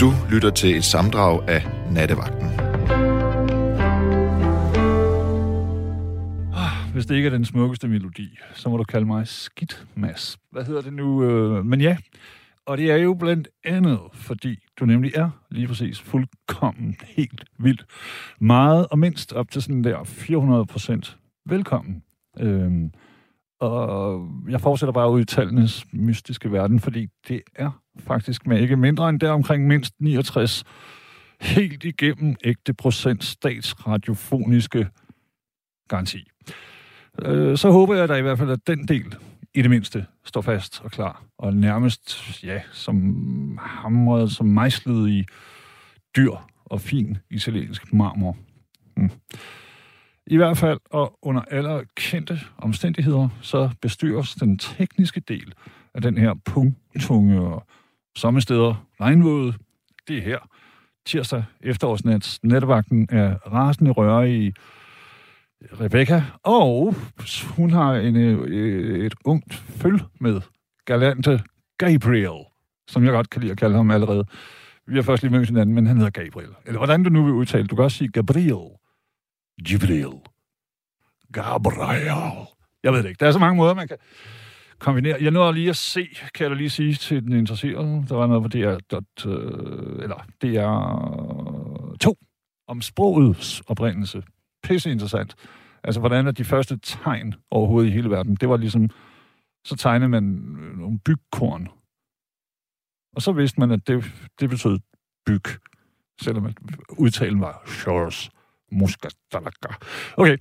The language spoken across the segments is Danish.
Du lytter til et samdrag af Nattevagten. Ah, Hvis det ikke er den smukkeste melodi, så må du kalde mig skidt, Mads. Hvad hedder det nu? Øh, men ja, og det er jo blandt andet, fordi du nemlig er lige præcis fuldkommen helt vildt. Meget og mindst op til sådan der 400 procent velkommen. Øhm, og jeg fortsætter bare ud i tallenes mystiske verden, fordi det er faktisk med ikke mindre end der omkring mindst 69 helt igennem ægte procent statsradiofoniske garanti. Øh, så håber jeg da i hvert fald, at den del i det mindste står fast og klar, og nærmest, ja, som hamret, som mejslet i dyr og fin italiensk marmor. Mm. I hvert fald, og under alle kendte omstændigheder, så bestyres den tekniske del af den her punktunge og somme steder regnvåde. Det er her. Tirsdag efterårsnat. Nattevagten er rasende røre i Rebecca, og hun har en, øh, et ungt føl med galante Gabriel, som jeg godt kan lide at kalde ham allerede. Vi har først lige mødt hinanden, men han hedder Gabriel. Eller hvordan du nu vil udtale Du kan også sige Gabriel. Gabriel. Gabriel. Jeg ved det ikke. Der er så mange måder, man kan kombinere. Jeg nåede lige at se, kan jeg da lige sige til den interesserede, der var noget på DR, dot, øh, eller DR 2, om sprogets oprindelse. Pisse interessant. Altså, hvordan er de første tegn overhovedet i hele verden? Det var ligesom, så tegnede man øh, nogle bygkorn. Og så vidste man, at det, det betød byg, selvom at udtalen var shores, muskatalaga. Okay,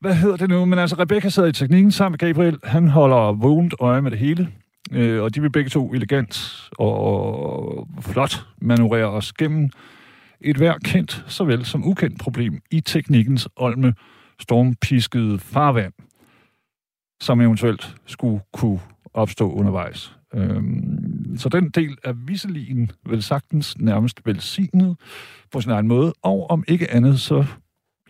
hvad hedder det nu? Men altså, Rebecca sidder i teknikken sammen med Gabriel. Han holder vågent øje med det hele. Øh, og de vil begge to elegant og flot manøvrere os gennem et hver kendt, såvel som ukendt problem i teknikkens olme stormpiskede farvand, som eventuelt skulle kunne opstå undervejs. Øhm, så den del er visselin vel sagtens nærmest velsignet på sin egen måde, og om ikke andet, så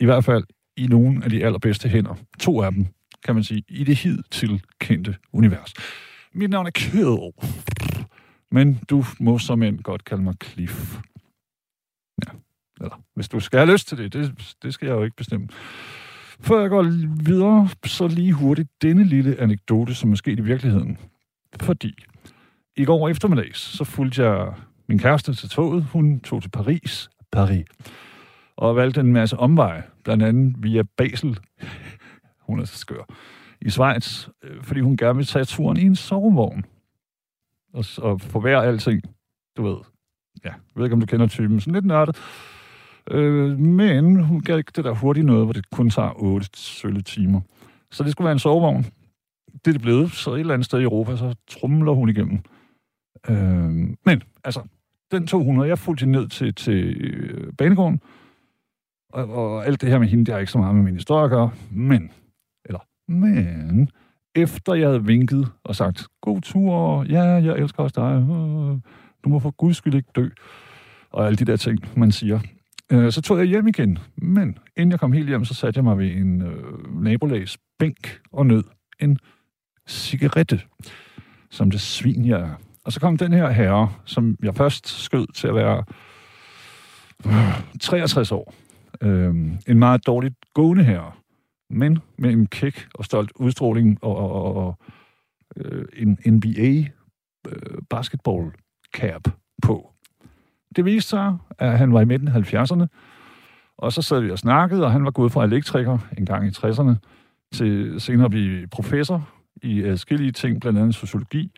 i hvert fald i nogle af de allerbedste hænder. To af dem, kan man sige, i det hidtil kendte univers. Mit navn er Kjell, men du må som end godt kalde mig Cliff. Ja, eller hvis du skal have lyst til det, det, det skal jeg jo ikke bestemme. Før jeg går videre, så lige hurtigt denne lille anekdote, som er sket i virkeligheden. Fordi i går eftermiddags, så fulgte jeg min kæreste til toget. Hun tog til Paris. Paris. Og valgte en masse omveje, blandt andet via Basel. hun er så skør. I Schweiz, øh, fordi hun gerne vil tage turen i en sovevogn. Og, og forvære alting, du ved. Ja, jeg ved ikke, om du kender typen. Sådan lidt nørdet. Øh, men hun gav ikke det der hurtigt noget, hvor det kun tager 8 sølle timer. Så det skulle være en sovevogn. Det er det blevet. Så et eller andet sted i Europa, så trumler hun igennem. Øh, men, altså, den 200, jeg fulgte ned til, til øh, banegården, og, og alt det her med hende, det har ikke så meget med min historie at gøre, men, eller, men, efter jeg havde vinket og sagt, god tur, ja, jeg elsker også dig, du må for guds skyld ikke dø, og alle de der ting, man siger, øh, så tog jeg hjem igen. Men inden jeg kom helt hjem, så satte jeg mig ved en øh, nabolags bænk og nød en cigarette, som det svin jeg er. Og så kom den her herre, som jeg først skød til at være øh, 63 år. Øh, en meget dårligt gående herre, men med en kæk og stolt udstråling og, og, og øh, en NBA øh, basketball cap på. Det viste sig, at han var i midten af 70'erne, og så sad vi og snakkede, og han var gået fra elektriker en gang i 60'erne, til senere at blive professor i forskellige ting, blandt andet sociologi,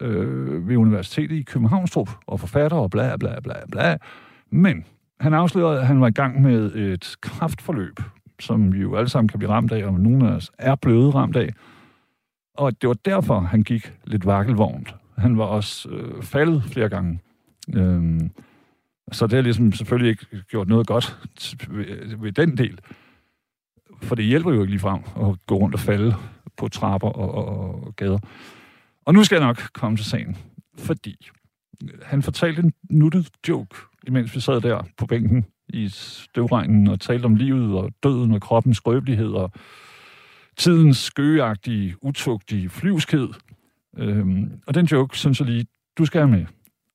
øh, ved Universitetet i Københavnstrup, og forfatter og bla bla bla bla. Men han afslørede, at han var i gang med et kraftforløb, som vi jo alle sammen kan blive ramt af, og nogle af os er blevet ramt af. Og det var derfor, han gik lidt vakkelvognt. Han var også øh, faldet flere gange. Øhm, så det har ligesom selvfølgelig ikke gjort noget godt ved, ved den del. For det hjælper jo ikke ligefrem at gå rundt og falde på trapper og, og, og gader. Og nu skal jeg nok komme til sagen. Fordi han fortalte en nuttet joke, imens vi sad der på bænken i støvregnen og talte om livet og døden og kroppens skrøbelighed og tidens skøgeagtige, utugtige flyvskhed. Øhm, og den joke, synes jeg lige, du skal have med.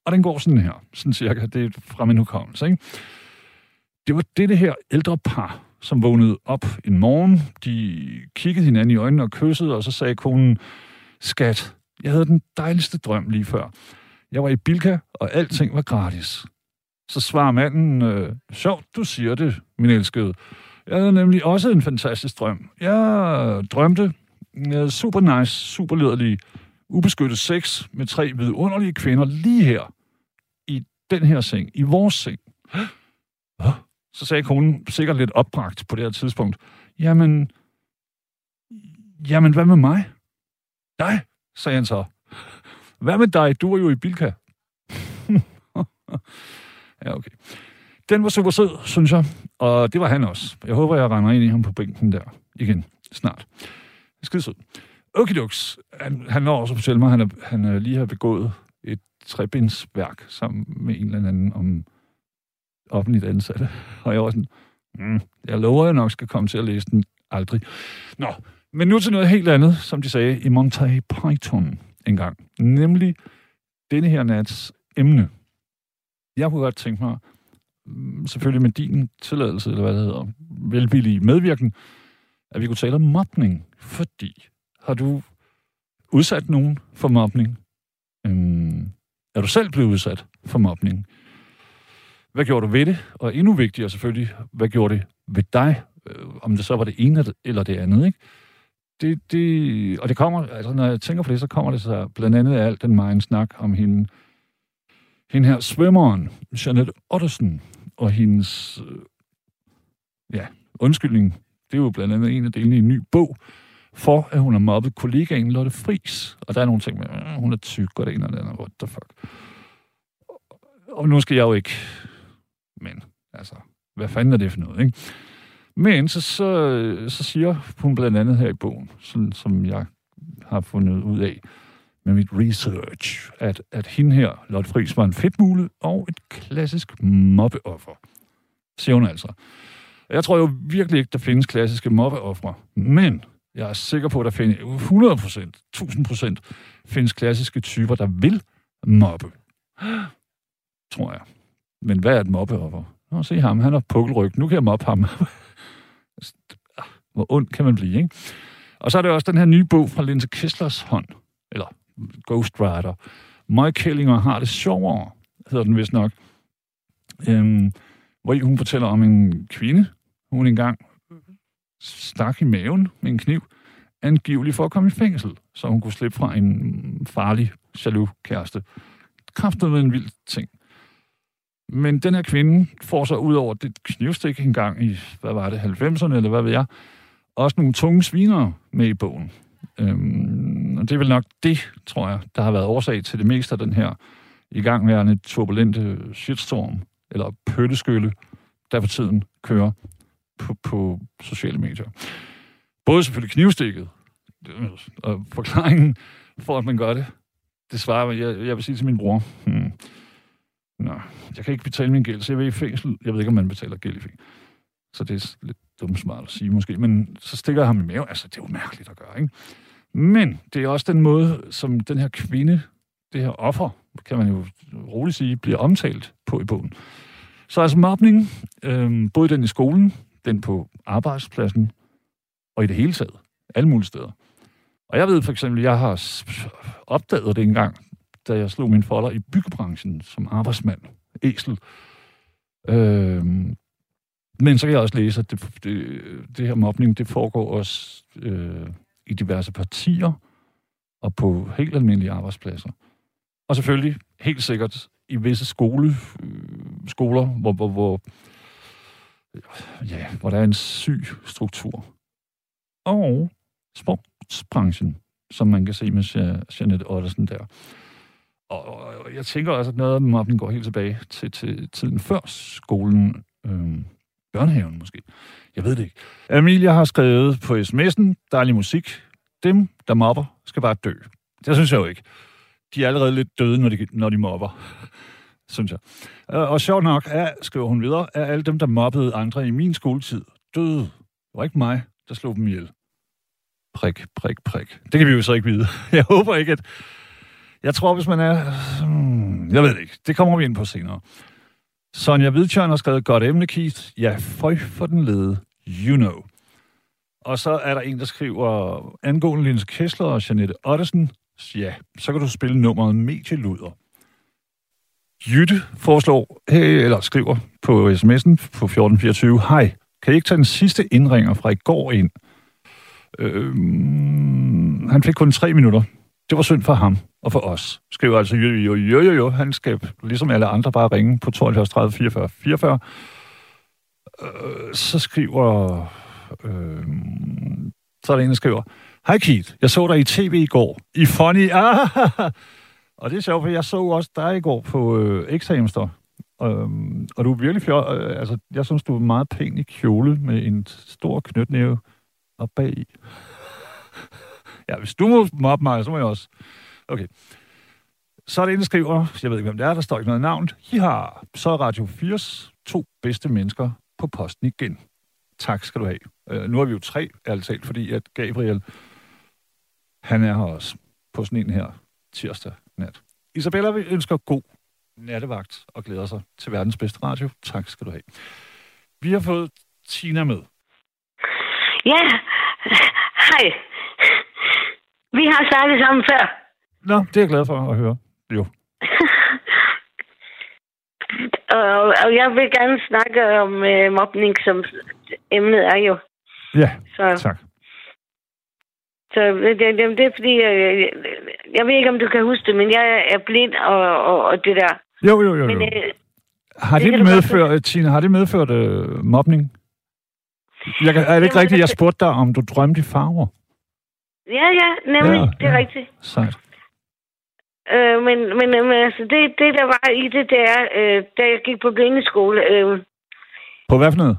Og den går sådan her, sådan cirka, det er fra min hukommelse, ikke? Det var det, her ældre par, som vågnede op en morgen. De kiggede hinanden i øjnene og kyssede, og så sagde konen, skat, jeg havde den dejligste drøm lige før. Jeg var i Bilka, og alting var gratis. Så svarer manden, øh, sjovt, du siger det, min elskede. Jeg havde nemlig også en fantastisk drøm. Jeg drømte jeg super nice, super lederlig, ubeskyttet sex med tre vidunderlige kvinder lige her, i den her seng, i vores seng. Så sagde konen, sikkert lidt opbragt på det her tidspunkt, jamen, jamen, hvad med mig? Dig, sagde han så. Hvad med dig? Du er jo i Bilka. ja, okay. Den var super sød, synes jeg. Og det var han også. Jeg håber, jeg render ind i ham på bænken der igen snart. Skide sød. Okidoks, han, han når også at fortælle mig, at han, er, han er lige har begået et trebindsværk sammen med en eller anden om offentligt ansatte. Og jeg var sådan, mm, jeg lover, at jeg nok skal komme til at læse den aldrig. Nå, men nu til noget helt andet, som de sagde i Monty Python engang. Nemlig denne her nats emne. Jeg kunne godt tænke mig, mm, selvfølgelig med din tilladelse, eller hvad det hedder, velvillig medvirken, at vi kunne tale om mobning. Fordi, har du udsat nogen for mobning? Øhm, er du selv blevet udsat for mobning? Hvad gjorde du ved det? Og endnu vigtigere selvfølgelig, hvad gjorde det ved dig? Øh, om det så var det ene eller det andet, ikke? Det, det, og det kommer, altså når jeg tænker på det, så kommer det så blandt andet af alt den meget snak om hende, hende her svømmeren, Jeanette Ottesen, og hendes, øh, ja, undskyldning, det er jo blandt andet en af delene i en ny bog, for at hun har mobbet kollegaen Lotte Fris. Og der er nogle ting med, øh, hun er tyk, og det ene og det andet, what the fuck. Og nu skal jeg jo ikke men altså, hvad fanden er det for noget, ikke? Men så, så, så siger hun blandt andet her i bogen, sådan, som jeg har fundet ud af med mit research, at, at hende her, Lotte Friis, var en fedtmule og et klassisk mobbeoffer. Siger hun altså. Jeg tror jo virkelig ikke, der findes klassiske mobbeoffre, men jeg er sikker på, at der findes 100 procent, 1000 procent, findes klassiske typer, der vil mobbe. Tror jeg. Men hvad er et mobbeoffer? Nå, se ham, han har pukkelryg. Nu kan jeg mobbe ham. Hvor ond kan man blive, ikke? Og så er der også den her nye bog fra Linse Kisslers hånd, Ghost Rider. Møg Kellinger har det sjovere, hedder den vist nok. Øhm, hvor hun fortæller om en kvinde, hun engang stak i maven med en kniv, angiveligt for at komme i fængsel, så hun kunne slippe fra en farlig, jaloux kæreste. Kræftet med en vild ting. Men den her kvinde får så ud over det knivstik engang i, hvad var det, 90'erne, eller hvad ved jeg, også nogle tunge svinere med i bogen. Øhm, og det er vel nok det, tror jeg, der har været årsag til det meste af den her igangværende turbulente shitstorm, eller pøtteskylle, der for tiden kører på, på sociale medier. Både selvfølgelig knivstikket, og forklaringen for, at man gør det, det svarer jeg, jeg vil sige til min bror. Hmm Nå, jeg kan ikke betale min gæld, så jeg vil i fængsel. Jeg ved ikke, om man betaler gæld i fængsel. Så det er lidt dumt smart at sige måske. Men så stikker jeg ham i maven. Altså, det er jo mærkeligt at gøre, ikke? Men det er også den måde, som den her kvinde, det her offer, kan man jo roligt sige, bliver omtalt på i bogen. Så altså mobning, øh, både den i skolen, den på arbejdspladsen, og i det hele taget. Alle mulige steder. Og jeg ved for eksempel, jeg har opdaget det engang, da jeg slog min folder i byggebranchen som arbejdsmand. Æsel. Øh, men så kan jeg også læse, at det, det, det her mobning, det foregår også øh, i diverse partier og på helt almindelige arbejdspladser. Og selvfølgelig, helt sikkert, i visse skole, øh, skoler, hvor, hvor, hvor, ja, hvor der er en syg struktur. Og sportsbranchen, som man kan se med Jeanette Ottersen der. Og, og jeg tænker også, at noget af dem går helt tilbage til, til tiden før skolen. Øh, børnehaven måske. Jeg ved det ikke. Amelia har skrevet på sms'en, dejlig musik. Dem, der mobber, skal bare dø. Det synes jeg jo ikke. De er allerede lidt døde, når de, når de mobber, synes jeg. Øh, og sjovt nok er, skriver hun videre, er alle dem, der mobbede andre i min skoletid, døde. Det var ikke mig, der slog dem ihjel. Prik, prik, prik. Det kan vi jo så ikke vide. Jeg håber ikke, at Jeg tror, hvis man er... Hmm, jeg ved det ikke. Det kommer vi ind på senere. Sonja Hvidtjørn har skrevet godt emne, Keith. Ja, føj for den lede. You know. Og så er der en, der skriver, angående Linse Kessler og Janette Ottesen, ja, så kan du spille nummeret Medieluder. Jytte foreslår, hey, eller skriver på sms'en på 1424, hej, kan I ikke tage den sidste indringer fra i går ind? Øhm, han fik kun tre minutter. Det var synd for ham og for os. Skriver altså, jo, jo, jo, jo, jo. Han skal, ligesom alle andre, bare ringe på 72 30 44 44. Øh, så skriver... Øh, så er der en, der skriver, Hej Keith, jeg så dig i tv i går. I Funny. Ah, og det er sjovt, for jeg så også dig i går på øh, X-Hamster. Øhm, og du er virkelig fjol. Øh, altså, jeg synes, du er meget pæn i kjole med en stor knytnæve og bag. ja, hvis du må mobbe mig, så må jeg også. Okay. Så er det en, der skriver, jeg ved ikke, hvem det er, der står ikke noget navn. I har så er Radio 4's to bedste mennesker på posten igen. Tak skal du have. Øh, nu er vi jo tre, ærligt talt, fordi at Gabriel, han er her også på sådan en her tirsdag nat. Isabella vi ønsker god nattevagt og glæder sig til verdens bedste radio. Tak skal du have. Vi har fået Tina med. Ja, hej. Vi har snakket sammen før. Nå, det er jeg glad for at høre. Jo. og, og jeg vil gerne snakke om øh, mobning, som emnet er jo. Ja, Så, tak. så det, det, det er fordi, øh, jeg ved ikke, om du kan huske det, men jeg er blind og, og, og det der. Jo, jo, jo. Men jo. øh, Har det det, godt medført, Tina, har det medført øh, mobning? Jeg, er det Det ikke rigtigt, jeg spurgte dig, om du drømte i farver? ja, ja, nemlig, ja, det er ja. rigtigt. Sejt. Øh, men, men, men altså, det, det, der var i det, det er, øh, da jeg gik på blindeskole, øh, På hvad for noget?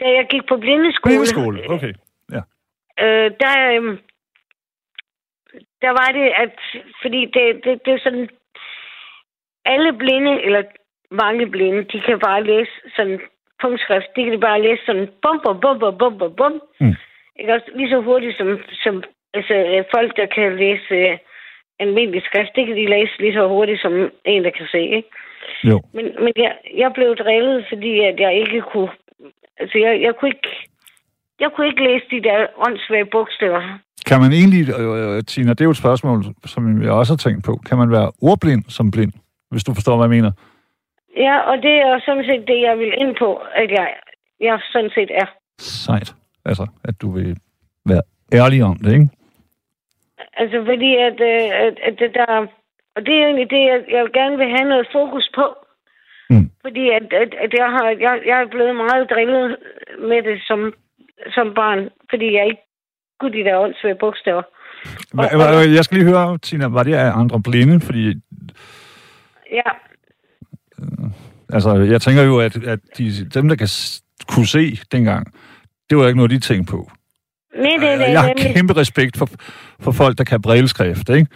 da jeg gik på blindeskole, Blindeskole, okay. Ja. øh, der, øh, der var det, at, fordi det, det, det er sådan, alle blinde, eller mange blinde, de kan bare læse sådan punktskrift, de kan bare læse sådan bum, bum, bum, bum, bum, bum, bum. Mm. Ikke også? Lige så hurtigt som, som altså, øh, folk, der kan læse øh, almindelig skrift, det kan de læse lige så hurtigt som en, der kan se, ikke? Jo. Men, men jeg, jeg blev drillet, fordi at jeg ikke kunne... Altså, jeg, jeg kunne ikke... Jeg kunne ikke læse de der åndssvage bogstaver. Kan man egentlig, øh, øh, Tina, det er jo et spørgsmål, som jeg også har tænkt på. Kan man være ordblind som blind, hvis du forstår, hvad jeg mener? Ja, og det er sådan set det, jeg vil ind på, at jeg, jeg sådan set er. Sejt. Altså, at du vil være ærlig om det, ikke? Altså, fordi at, øh, at, at det der... Og det er egentlig det, jeg, jeg gerne vil have noget fokus på. Mm. Fordi at, at, at jeg, har, jeg, jeg er blevet meget drillet med det som, som barn, fordi jeg ikke kunne de der åndssvage bogstaver. Hva, hva, jeg skal lige høre, Tina, var det af andre blinde? Fordi, Ja, altså, jeg tænker jo, at, at de, dem, der kan, kunne se dengang, det var ikke noget, de tænkte på. Nej, nej, nej, jeg har kæmpe respekt for, for folk, der kan brilleskrift, ikke?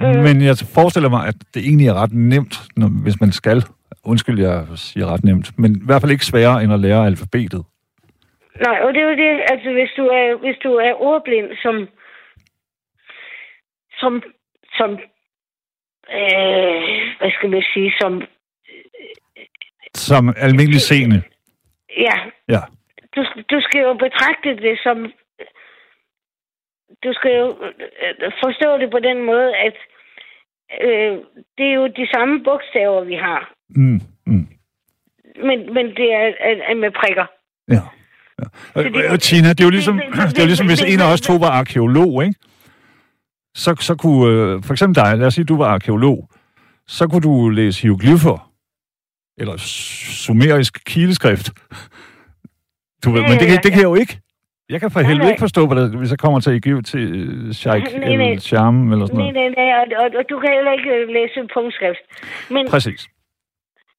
Mm. Men jeg forestiller mig, at det egentlig er ret nemt, når, hvis man skal. Undskyld, jeg siger ret nemt. Men i hvert fald ikke sværere end at lære alfabetet. Nej, og det er jo det, altså hvis du er, hvis du er ordblind, som, som, som, øh, hvad skal man sige, som, Som almindelig seende. ja, Ja. du, du skal jo betragte det som, du skal jo øh, forstå det på den måde, at øh, det er jo de samme bogstaver, vi har, Mm, mm. men, men det er, er, er med prikker. Ja. ja. Og, Fordi- og Tina, det er jo ligesom, det- det- det er jo ligesom hvis det- en af os to var arkeolog, ikke? Så, så kunne, øh, for eksempel dig, lad os sige, du var arkeolog, så kunne du læse hieroglyffer, eller sumerisk kileskrift. Du ved, men det, det kan jeg jo ikke. Jeg kan for Nej, helvede nej. ikke forstå, hvad der, hvis jeg kommer til Egypt til øh, Sheikh Nej, nej. eller Sham eller sådan Nej, noget. nej, nej, og, og, og du kan heller ikke øh, læse punktskrift. Men, Præcis.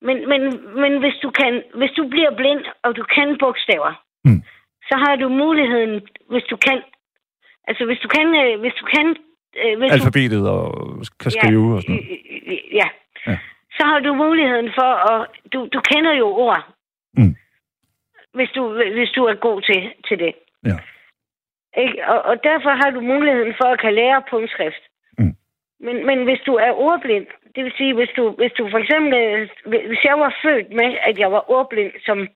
men, men, men hvis, du kan, hvis du bliver blind, og du kan bogstaver, Mm. så har du muligheden, hvis du kan, altså hvis du kan, øh, hvis du kan, øh, hvis Alfabetet og kan skrive og sådan noget. noget. Ja. Ja. Så har du muligheden for at, du, du kender jo ord, Mm. hvis, du, hvis du er god til, til det. Ja. Ikke? Og, og derfor har du muligheden for at kan lære punktskrift. Mm. Men, men hvis du er ordblind, det vil sige, hvis du, hvis du for eksempel, øh, hvis jeg var født med, at jeg var ordblind som,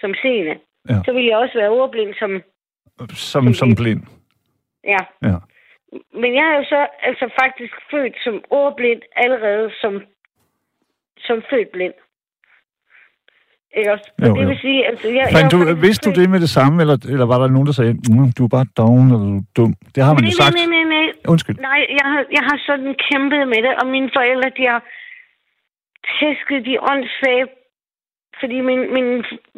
som seende, Ja. så ville jeg også være ordblind som, Som, som blind. ja. Ja. Men jeg er jo så altså faktisk født som ordblind allerede som, som født blind. Ikke også? Jo, Og det jo. vil sige, altså... Jeg, Fandt jeg du, vidste du det med det samme, eller, eller var der nogen, der sagde, mm, du er bare doven, eller du er dum? Det har man Nej, jo sagt. nej, nej, nej, nej. Undskyld. Nej, jeg har, jeg har sådan kæmpet med det, og mine forældre, de har tæsket de åndssvage, fordi min, min,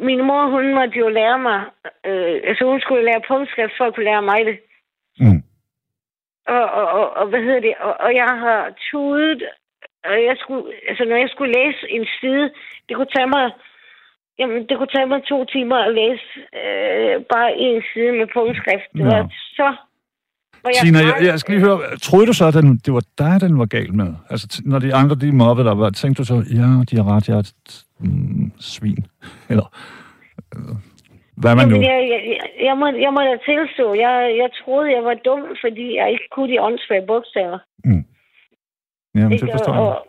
min mor, hun måtte jo lære mig, øh, altså hun skulle lære punktskrift for at kunne lære mig det. Mm. Og, og, og, og hvad hedder det, og, og jeg har tudet, og jeg skulle, altså når jeg skulle læse en side, det kunne tage mig, jamen det kunne tage mig to timer at læse øh, bare en side med punktskrift. Det var Ja. så... hvor jeg Tina, jeg, jeg skal lige høre, troede du så, at den, det var dig, den var gal med? Altså, når de andre, de mobbede dig, tænkte du så, ja, de har ret, jeg er et mm, svin? Eller, øh, hvad er man nu? Jamen, jeg, jeg, jeg, jeg, må, jeg må da tilstå, jeg, jeg troede, jeg var dum, fordi jeg ikke kunne de åndssvage bogstaver. Mm. Jamen, det Ikke? forstår jeg. og,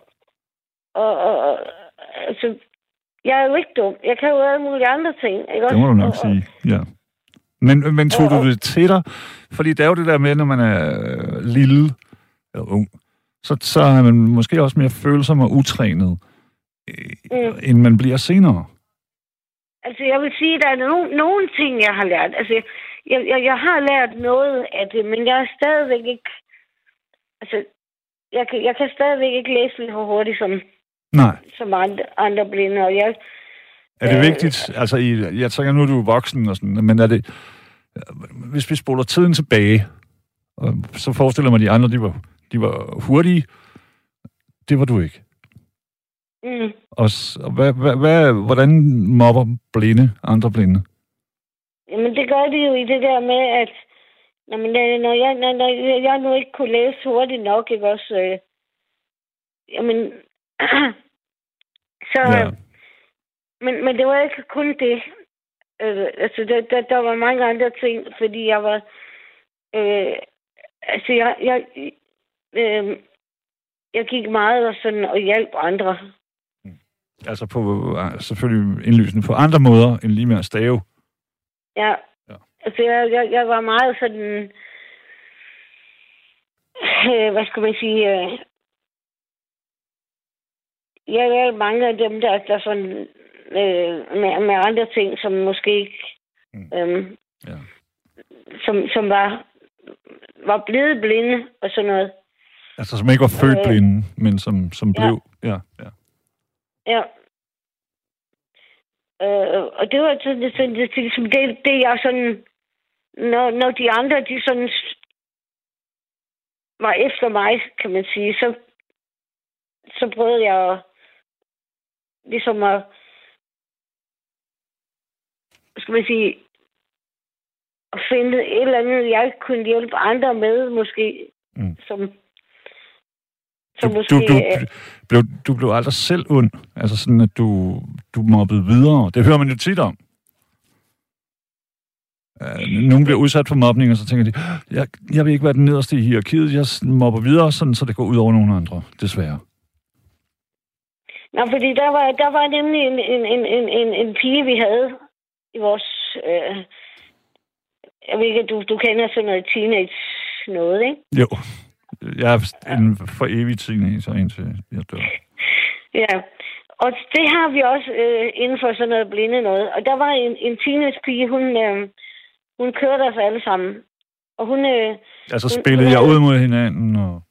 og, og, og, altså, jeg er jo ikke dum. Jeg kan jo alle mulige andre ting. Ikke? Det må du nok og, sige, ja. Men, men tog Og- du det til dig? Fordi det er jo det der med, når man er øh, lille eller ung, så, så er man måske også mere følsom og utrænet, øh, Mm. end man bliver senere. Altså, jeg vil sige, at der er nogle, nogle ting, jeg har lært. Altså, jeg, jeg, jeg har lært noget af det, men jeg er stadigvæk ikke... Altså, jeg kan, jeg kan stadigvæk ikke læse lige så hurtigt som, Nej. som andre, andre blinde, og jeg... Er det Øh, vigtigt, altså i, jeg tænker nu, er du voksen og sådan, men er det, hvis vi spoler tiden tilbage, og så forestiller mig, at de andre, de var, de var hurtige, det var du ikke. Mm, Og, og hvad, hvad, hvad, hvordan mobber blinde andre blinde? Jamen, det gør de jo i det der med, at når, når, jeg, når, når jeg nu ikke kunne læse hurtigt nok, ikke også? Øh, jamen, så... Ja. Ja. Men, men det var ikke kun det. Øh, altså, der, der, der var mange andre ting, fordi jeg var... Øh, altså, jeg, jeg, øh, jeg gik meget og sådan og hjalp andre. Altså på, øh, selvfølgelig indlysende på andre måder, end lige med at stave. Ja. Ja. ja. Altså, jeg, jeg, jeg var meget sådan... Øh, hvad skal man sige? Øh, jeg lavede mange af dem, der, der sådan... Øh, med, med andre ting, som måske ikke... Mm. Øh, Ja. som, som var, var blevet blinde og sådan noget. Altså som ikke var født Øh. blinde, men som, som Ja. blev. Ja, ja. Ja. Øh, og det var sådan, det, sådan, det, det, ligesom det, det jeg sådan... Når, når de andre, de sådan var efter mig, kan man sige, så, så prøvede jeg at, ligesom at, skal man sige, at finde et eller andet, jeg kunne hjælpe andre med, måske, Mm. som, Du, som du, måske... du, øh, blev, du blev aldrig selv ond. Altså sådan, at du, du mobbede videre. Det hører man jo tit om. Uh, nogen bliver udsat for mobning, og så tænker de, jeg, jeg vil ikke være den nederste i hierarkiet, jeg mobber videre, sådan, så det går ud over nogle andre, desværre. Nå, fordi der var, der var nemlig en, en, en, en, en, en pige, vi havde i vores... Øh, jeg ved ikke, du, du kender sådan noget teenage noget, ikke? Jo, jeg er en for evig teenager, indtil jeg dør. Ja. Og det har vi også øh, inden for sådan noget blinde noget. Og der var en, en teenage pige, hun, øh, hun kørte os alle sammen. Og hun... Øh, Altså Hun- spillede hun jeg ud mod hinanden, og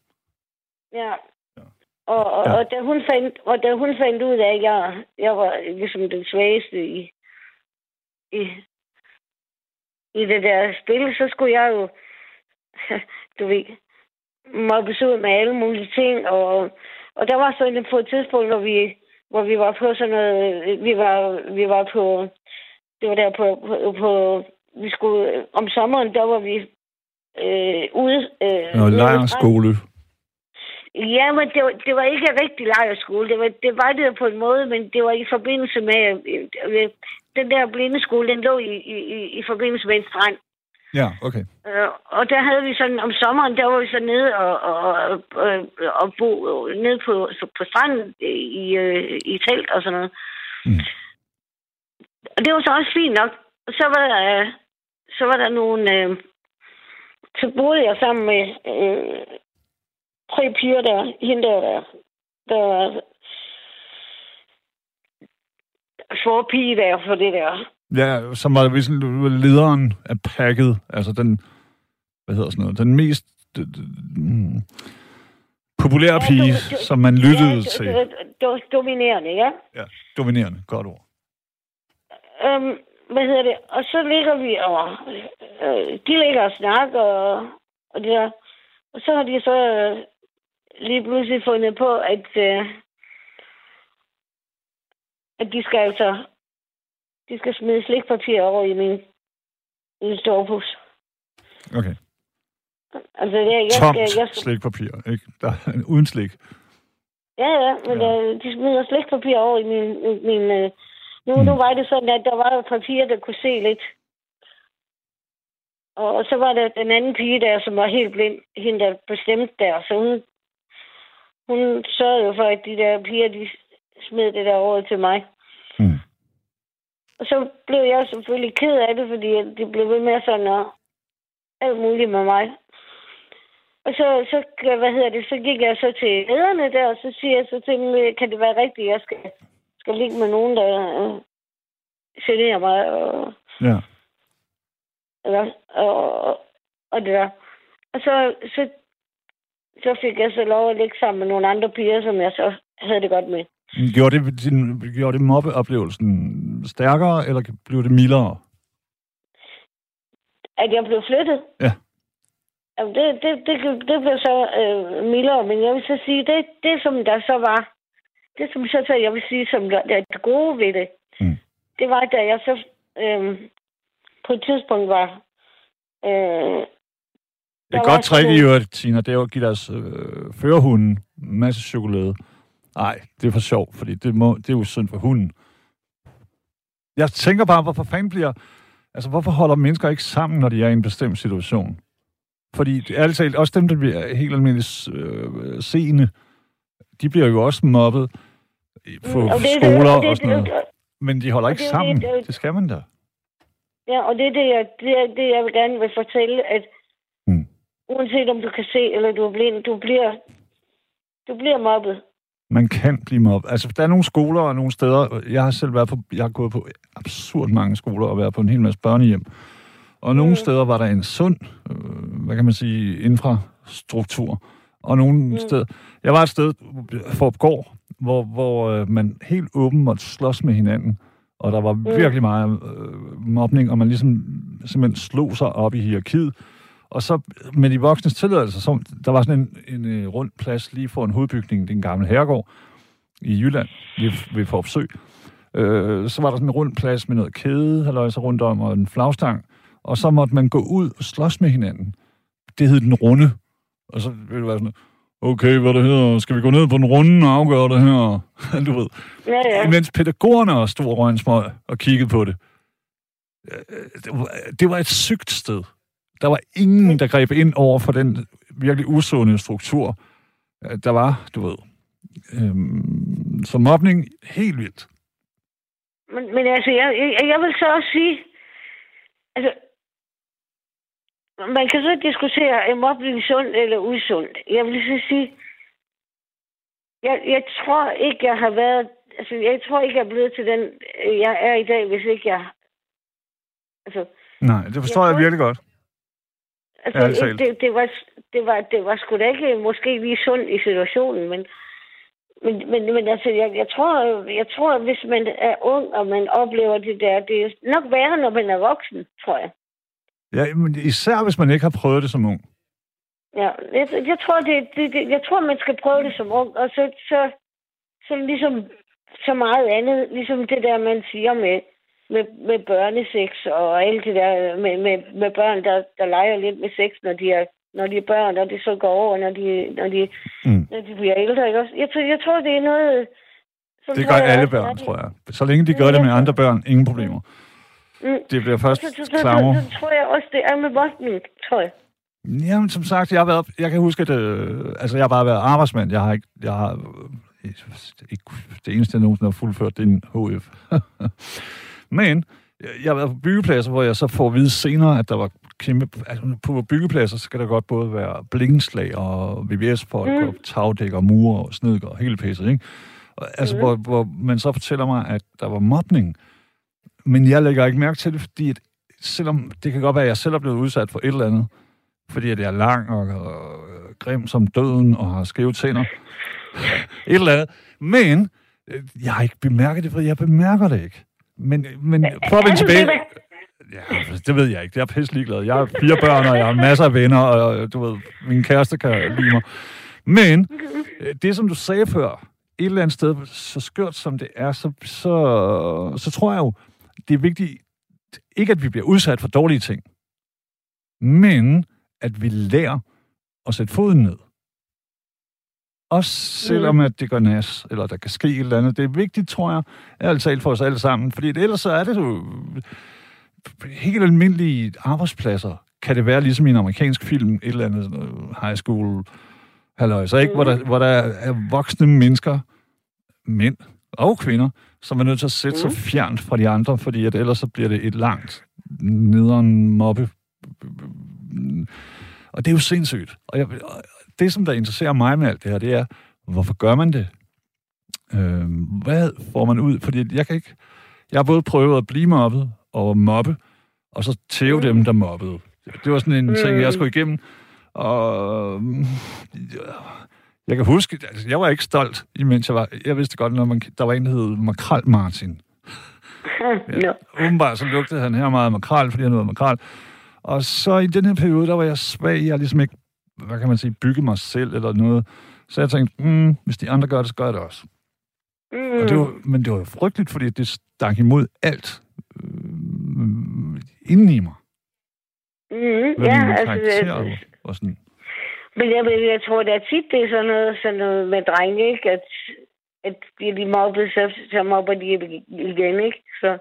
Ja. Og, og, Ja. og, da hun fandt, og da hun fandt ud af, at jeg, jeg var ligesom den svageste i, i, i det der spil, så skulle jeg jo, du ved, mobbes ud med alle mulige ting. Og, og der var sådan på et tidspunkt, hvor vi, hvor vi var på sådan noget, vi var, vi var på, det var der på, på, på vi skulle, om sommeren, der var vi øh, ude. Øh, stranden. lejrskole. Ja, men det var, det var ikke rigtig lejerskole. Det var, det var det på en måde, men det var i forbindelse med... øh, Den der blindeskole, den lå i, i, i- forbindelse med en strand. Ja, okay. Øh, og der havde vi sådan, om sommeren, der var vi så nede og, og, og, og, bo nede på, på stranden i, øh, i telt og sådan noget. Mm. Og det var så også fint nok. Så var der, øh, så var der nogle... Øh, så boede jeg sammen med øh, tre piger der. Hende der, der, der forpige der for det der. Ja, som var ligesom lederen af packet, altså den, hvad hedder sådan noget, den mest mm, populære Ja, pige, du- du- som man lyttede ja, til. du- du- du- Dominerende, ja. Ja, dominerende, godt ord. Øhm, hvad hedder det? Og så ligger vi og... Øh, de ligger og snakker og, og det der. Og så har de så øh, lige pludselig fundet på, at... Øh, at de skal altså... De skal smide slikpapir over i min, min stovepus. Okay. Altså, det, jeg Tomt skal, jeg skal, slikpapir, ikke? Der, uden slik. Ja, ja, men Ja. ja. Øh, de smider slikpapir over i min... min øh, nu, Mm. mm. nu var det sådan, at der var papir, der kunne se lidt. Og så var der den anden pige der, som var helt blind, hende der bestemte der. Så hun, hun sørgede jo for, at de der piger, de smed det der over til mig. Mm. Og så blev jeg selvfølgelig ked af det, fordi det blev ved med sådan at alt muligt med mig. Og så, så, hvad hedder det, så gik jeg så til lederne der, og så siger jeg så til dem, kan det være rigtigt, jeg skal, skal ligge med nogen, der øh, generer mig, og, Ja. eller, og, og det der. Og så, så, så fik jeg så lov at ligge sammen med nogle andre piger, som jeg så havde det godt med. Gjorde det, din, gjorde det mobbeoplevelsen stærkere, eller blev det mildere? At jeg blev flyttet? Ja. Jamen, det, det, det, det blev så øh, mildere, men jeg vil så sige, det, det som der så var, det som så, så jeg vil sige, som der, der er det gode ved det, Mm. det var, da jeg så øh, på et tidspunkt var... Øh, Et godt trick i øvrigt, Tina, det er jo at give deres øh, førerhunden en masse chokolade. Nej, det er for sjov, fordi det, må, det er jo synd for hunden. Jeg tænker bare, hvorfor fanden bliver... Altså, hvorfor holder mennesker ikke sammen, når de er i en bestemt situation? Fordi, ærligt talt, også dem, der bliver helt almindeligt øh, seende, de bliver jo også mobbet på Mm, og det- skoler og det- og sådan noget. Men de holder ikke det sammen. det- det Det skal man da. Ja, og det er det, jeg, det, er det, jeg vil gerne vil fortælle, at. Uanset om du kan se, eller du er blind, du bliver, du bliver mobbet. Man kan blive mobbet. Altså, der er nogle skoler og nogle steder... Jeg har selv været på... Jeg har gået på absurd mange skoler og været på en hel masse børnehjem. Og nogle Mm. steder var der en sund, øh, hvad kan man sige, infrastruktur. Og nogle mm. steder... Jeg var et sted, Forupgård, hvor, hvor øh, man helt åben måtte slås med hinanden. Og der var mm. virkelig meget øh, mobning, og man ligesom simpelthen slog sig op i hierarkiet. Og så med de voksnes tilladelse, så der var sådan en, en, en rund plads lige foran hovedbygningen, den gamle herregård i Jylland, ved, ved Forupsø. Øh, så var der sådan en rund plads med noget kæde, halløjse rundt om, og en flagstang. Og så måtte man gå ud og slås med hinanden. Det hed den runde. Og så ville det være sådan, okay, hvad det hedder, skal vi gå ned på den runde og afgøre det her? du ved. Ja, ja. Mens pædagogerne også stod og røg en og kiggede på det. Øh, det var, det var et sygt sted. Der var ingen, der greb ind over for den virkelig usunde struktur, øh, der var, du ved. Øhm, så mobning, helt vildt. Men, men altså, jeg, jeg, jeg vil så også sige, altså, man kan så diskutere, er mobning sundt eller usundt. Jeg vil så sige, jeg, jeg tror ikke, jeg har været, altså, jeg tror ikke, jeg er blevet til den, jeg er i dag, hvis ikke jeg, altså, Nej, det forstår jeg, Jeg virkelig godt. Altså, Ærligt det, det, det, var, det, var, det var sgu da ikke måske lige sundt i situationen, men, men, men, men altså, jeg, jeg, tror, jeg tror, hvis man er ung, og man oplever det der, det er nok værre, når man er voksen, tror jeg. Ja, men især hvis man ikke har prøvet det som ung. Ja, jeg, jeg, tror, det, det, det, jeg tror, man skal prøve det som ung, og så, så, så ligesom så meget andet, ligesom det der, man siger med, med, med børnesex og alt det der med, med, med børn, der, der leger lidt med sex, når de er, når de er børn, og det så går over, når de, når de, Mm. når de bliver ældre. Ikke også? Jeg, tror, jeg tror, det er noget... som Det gør jeg alle børn, tror jeg. Så længe de gør det med andre børn, ingen problemer. Mm. Det bliver først Så, så, så, så, klammer. tror jeg også, det er med boksning, tror jeg. Jamen, som sagt, jeg har været, jeg kan huske, at øh, altså, jeg har bare været arbejdsmand. Jeg har ikke, jeg har, øh, ikke det eneste, jeg nogensinde har fuldført, det er en HF. Men jeg har været på byggepladser, hvor jeg så får at vide senere, at der var kæmpe... Altså, på byggepladser skal der godt både være blinkenslag og VVS-folk mm. og tagdæk og mure og snedker og hele pisset, ikke? Og, altså, mm. hvor, hvor man så fortæller mig, at der var mobning. Men jeg lægger ikke mærke til det, fordi at selvom det kan godt være, at jeg selv er blevet udsat for et eller andet, fordi at jeg er lang og, og grim som døden og har skæve tænder. et eller andet. Men øh, jeg har ikke bemærket det, for jeg bemærker det ikke. Men, men for at vende tilbage... Ja, det ved jeg ikke. Jeg er pisse ligeglad. Jeg har fire børn, og jeg har masser af venner, og du ved, min kæreste kan lide mig. Men øh, det, som du sagde før, et eller andet sted, så skørt som det er, så, så, så tror jeg jo, det er vigtigt, ikke at vi bliver udsat for dårlige ting, men at vi lærer at sætte foden ned. Også selvom at det går nas, eller der kan ske et eller andet. Det er vigtigt, tror jeg, ærligt talt for os alle sammen. Fordi ellers så er det jo helt almindelige arbejdspladser. Kan det være ligesom i en amerikansk film, et eller andet high school, halløj, så ikke, hvor der, hvor der er voksne mennesker, mænd og kvinder, som er nødt til at sætte sig fjernt fra de andre, fordi at ellers så bliver det et langt nederen mobbe. Og det er jo sindssygt. Og jeg, det, som der interesserer mig med alt det her, det er, hvorfor gør man det? Øh, hvad får man ud? Fordi jeg kan ikke... Jeg har både prøvet at blive mobbet og mobbe, og så tæve dem, der mobbede. Det var sådan en ting, jeg skulle igennem. Og mm, jeg kan huske, altså, jeg var ikke stolt, imens jeg var... Jeg vidste godt, når man, der var en, der hed Makrel Martin. Nå. Åbenbart så lugtede han her meget makrel, fordi han havde makrel. Og så i den her periode, der var jeg svag. Jeg ligesom ikke, hvad kan man sige, bygget mig selv eller noget. Så jeg tænkte, mm, hvis de andre gør det, så gør jeg det også. Mm. Og det var, men det var jo frygteligt, fordi det stak imod alt øh, inden i mig. Mm, Hvad ja, altså, øh, var, og sådan. men jeg, jeg, jeg tror, det er tit, det er sådan noget, sådan noget med drenge, ikke? At, at bliver de mobbet, så, så mobber de igen, ikke? Så,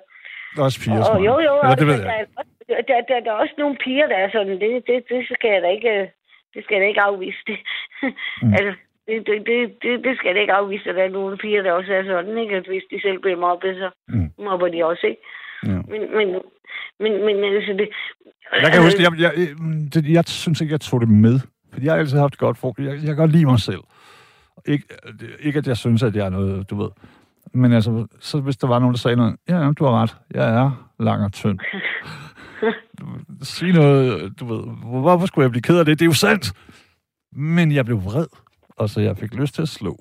er også piger, og, som jo, jo, og det ved jeg. der, der, der, der, er også nogle piger, der er sådan, det, det, det skal jeg da ikke, det skal jeg da ikke afvise det. Mm. altså, det, det, det, det, skal jeg da ikke afvise, at der er nogle piger, der også er sådan, ikke? At hvis de selv bliver mobbet, så Mm. mobber de også, ikke? Ja. Men, men, men, men altså det... Jeg kan huske, jeg, jeg, jeg, jeg synes ikke, jeg tog det med. Fordi jeg har altid haft godt for. Jeg, jeg kan godt lide mig selv. Ikke, ikke at jeg synes, at jeg er noget, du ved. Men altså, så hvis der var nogen, der sagde noget, ja, ja, du har ret, jeg er lang og tynd. Sig noget, du ved, hvorfor skulle jeg blive ked af det? Det er jo sandt. Men jeg blev vred, og så jeg fik lyst til at slå.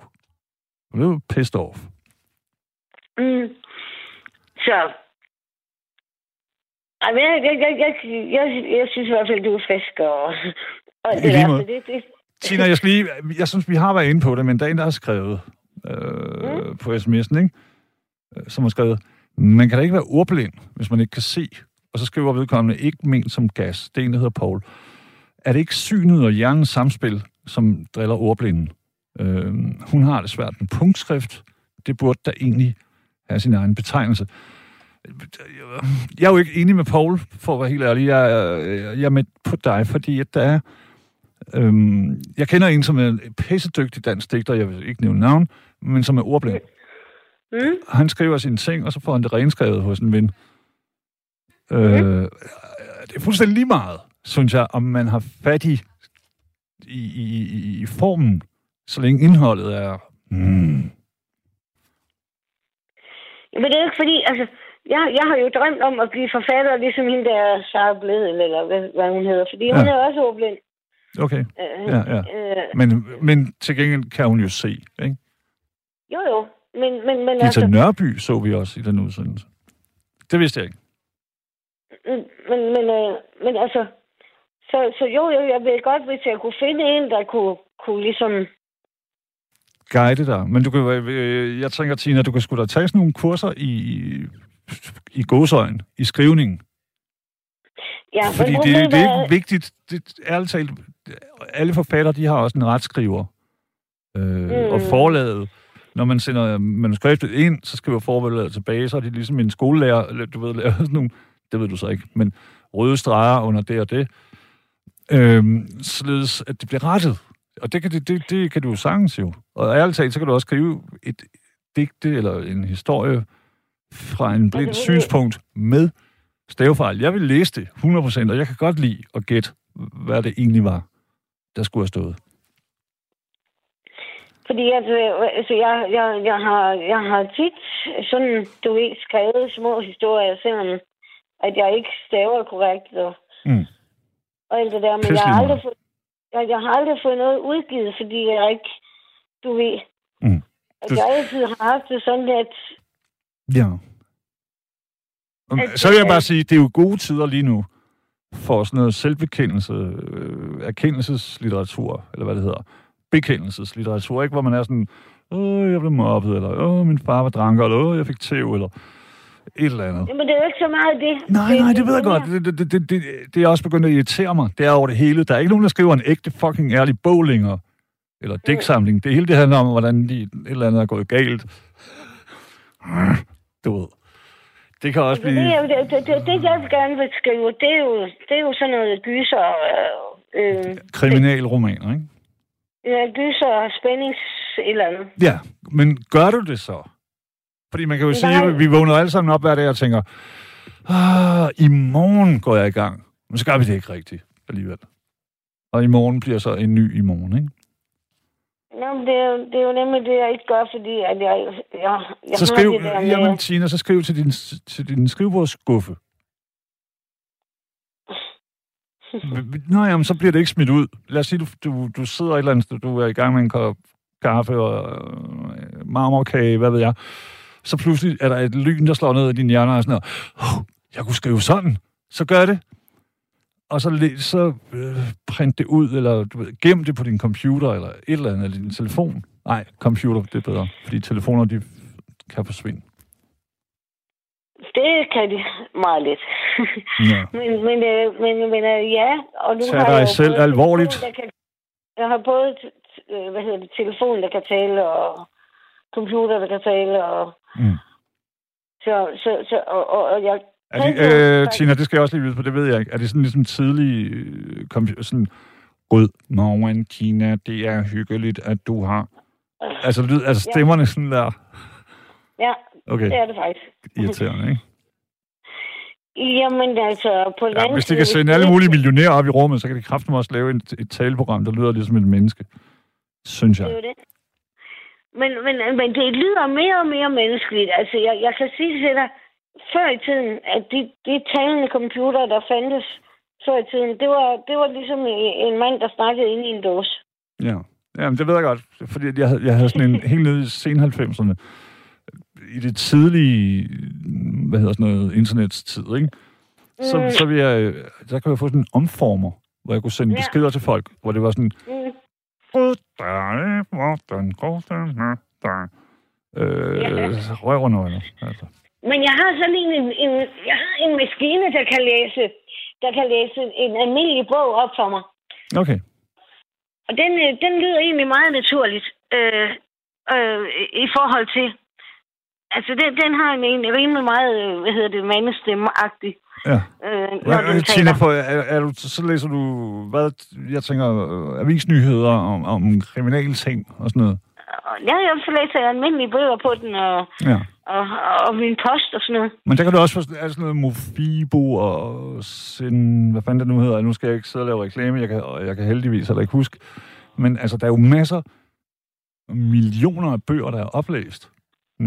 Jeg blev pissed off. Mm. Så... Ej, men jeg, jeg, jeg, jeg, jeg, jeg synes i hvert fald, du er frisk og... og måde. så det, det, Tina, jeg skal lige... Jeg synes, vi har været inde på det, men der er en, der har skrevet øh, mm. på sms'en, ikke? Øh, Som har skrevet, man kan da ikke være ordblind, hvis man ikke kan se. Og så skriver vedkommende, ikke ment som gas. Det er en, der hedder Paul. Er det ikke synet og hjernens samspil, som driller ordblinden? Øh, hun har det svært med punktskrift. Det burde da egentlig have sin egen betegnelse. Jeg er jo ikke enig med Paul, for at være helt ærlig. Jeg, er- jeg er med på dig, fordi at der er Øhm, jeg kender en, som er en pissedygtig dansk digter, jeg vil ikke nævne navn, men som er ordblind. mm, Han skriver sine ting, og så får han det renskrevet hos en ven. Øh, det er fuldstændig lige meget, synes jeg, om man har fat i, i, i, i- formen, så længe indholdet er... Mm, Men det er ikke fordi, altså... Jeg, jeg har jo drømt om at blive forfatter, ligesom hende der Sarah Bledel, eller hvad, hvad hun hedder. Fordi hun Ja. er også ordblind. okay, Øh, ja, ja. Øh, Men, men til gengæld kan hun jo se, ikke? jo, jo. Men, men, men Gita altså... Nørby så vi også i den udsendelse. Det vidste jeg ikke. Mm, Men, men, øh, men altså... Så, så jo, jo, jeg ved godt, hvis jeg kunne finde en, der kunne, kunne ligesom... guide dig. Men du kan, øh, jeg tænker, Tina, du kan sgu da tage sådan nogle kurser i, i godsøjen, i skrivning. Ja, Fordi men det, det er ikke vigtigt. Det, ærligt talt, alle forfattere, de har også en retskriver. Øh, mm. Og forlaget, når man sender manuskriptet ind, så skriver forlaget tilbage, så er det ligesom en skolelærer, eller du ved, laver sådan nogle det ved du så ikke, men røde streger under det og det, øhm, således at det bliver rettet. Og det kan, det, det, det kan du jo sagtens jo. Og ærligt talt, så kan du også skrive et digte eller en historie fra en blind synspunkt med stavefejl. Jeg vil læse det 100%, og jeg kan godt lide at gætte, hvad det egentlig var, der skulle have stået. Fordi altså, altså jeg, jeg, jeg, har, jeg har tit sådan, du ved, skrevet små historier, selvom at jeg ikke staver korrekt og, Mm. og alt det der. Men Pisse jeg har, aldrig fået, jeg, jeg har aldrig fået noget udgivet, fordi jeg ikke, du ved, Mm. at Du- jeg altid har haft det sådan, at Ja. Um, At- Så vil jeg bare sige, det er jo gode tider lige nu for sådan noget selvbekendelse, øh, erkendelseslitteratur, eller hvad det hedder, bekendelseslitteratur, ikke? Hvor man er sådan, åh, jeg blev mobbet, eller åh, min far var dranker, eller åh, jeg fik tæv, eller et eller andet. jamen, det er jo ikke så meget det. Nej, nej, det ved jeg godt. Det, det, det, det, det, det er også begyndt at irritere mig. Det er over det hele. Der er ikke nogen, der skriver en ægte fucking ærlig bog længere. Eller digtsamling. Det hele det handler om, hvordan de, et eller andet er gået galt. Du ved. Det kan også Det, blive... jo- det, det, det, det, jeg gerne vil skrive, det er jo, det er jo sådan noget gyser, øh, øh, kriminalromaner, ikke? ja, gyser og spændings eller andet. Ja, men gør du det så? Fordi man kan jo sige, Nej. at vi vågner alle sammen op hver dag og tænker, ah, i morgen går jeg i gang. Men så gør vi det ikke rigtigt alligevel. Og i morgen bliver så en ny i morgen, ikke? Nå, men det er, jo- det er jo nemlig det, jeg ikke gør, fordi at jeg, jeg, jeg Så har skriv, det der med, jamen Tina, så skriv til din, til din skrivebordsskuffe. Nå, jamen, så bliver det ikke smidt ud. Lad os sige, du, du, du sidder et eller andet du er i gang med en kop kaffe og øh, marmorkage, hvad ved jeg. Så pludselig er der et lyn, der slår ned i din hjerne og sådan noget. Oh, jeg kunne skrive sådan. Så gør det. Og så, så øh, print det ud, eller du ved, gem det på din computer, eller et eller andet, eller din telefon. Nej, computer, det er bedre, fordi telefoner, de kan forsvinde. det kan de meget lidt. Ja. men, men, øh, men, men øh, ja, og nu Tag har dig jeg selv alvorligt. telefon, Kan, jeg har både hvad hedder det, telefon, der kan tale, og computer, der kan tale, og Mm. så, så, så og, og, og jeg Er det, øh, Tina, det skal jeg også lige vide på, det ved jeg ikke. Er det sådan ligesom tidlig, øh, sådan, God morgen, Tina, det er hyggeligt, at du har... Altså, lyd, altså Ja. stemmerne sådan der... ja, Okay, det er det faktisk. irriterende, ikke? Jamen altså, på Ja, hvis de kan sende alle mulige millionærer op i rummet, så kan de kraften også lave et, et taleprogram, der lyder ligesom et menneske. Synes Det jeg. er jo det. Men, men, men det lyder mere og mere menneskeligt. Altså, jeg, jeg kan sige til dig, før i tiden, at de, de talende computer, der fandtes før i tiden, det var, det var ligesom en mand, der snakkede ind i en dåse. Ja. Jamen, det ved jeg godt. Fordi jeg havde, jeg havde sådan en helt nede i sen 90'erne. I det tidlige, hvad hedder sådan noget, internets tid, ikke? Så, Mm. så vil jeg, øh, der kunne jeg få sådan en omformer, hvor jeg kunne sende Ja. beskeder til folk, hvor det var sådan, Mm. Goddag, hvordan går det med dig? Øh, Ja. altså. Men jeg har sådan en, en, jeg har en maskine, der kan læse, der kan læse en almindelig bog op for mig. Okay. Og den, øh, den lyder egentlig meget naturligt øh, øh, i forhold til... Altså, den, den har en, en rimelig meget, øh, hvad hedder det, mandestemmeagtig. Ja. Øh, når Hvad, den Tina, for, er, er du, så læser du, hvad, jeg tænker, øh, avisnyheder om, om kriminalting og sådan noget. Og Ja, jeg så læser jeg almindelige bøger på den, og, Ja. og, og min post og sådan noget. Men der kan du også få sådan- er sådan noget Mofibo og sin, hvad fanden det nu hedder. Nu skal jeg ikke sidde og lave reklame, jeg kan, og jeg kan heldigvis heller ikke huske. Men altså, der er jo masser, millioner af bøger, der er oplæst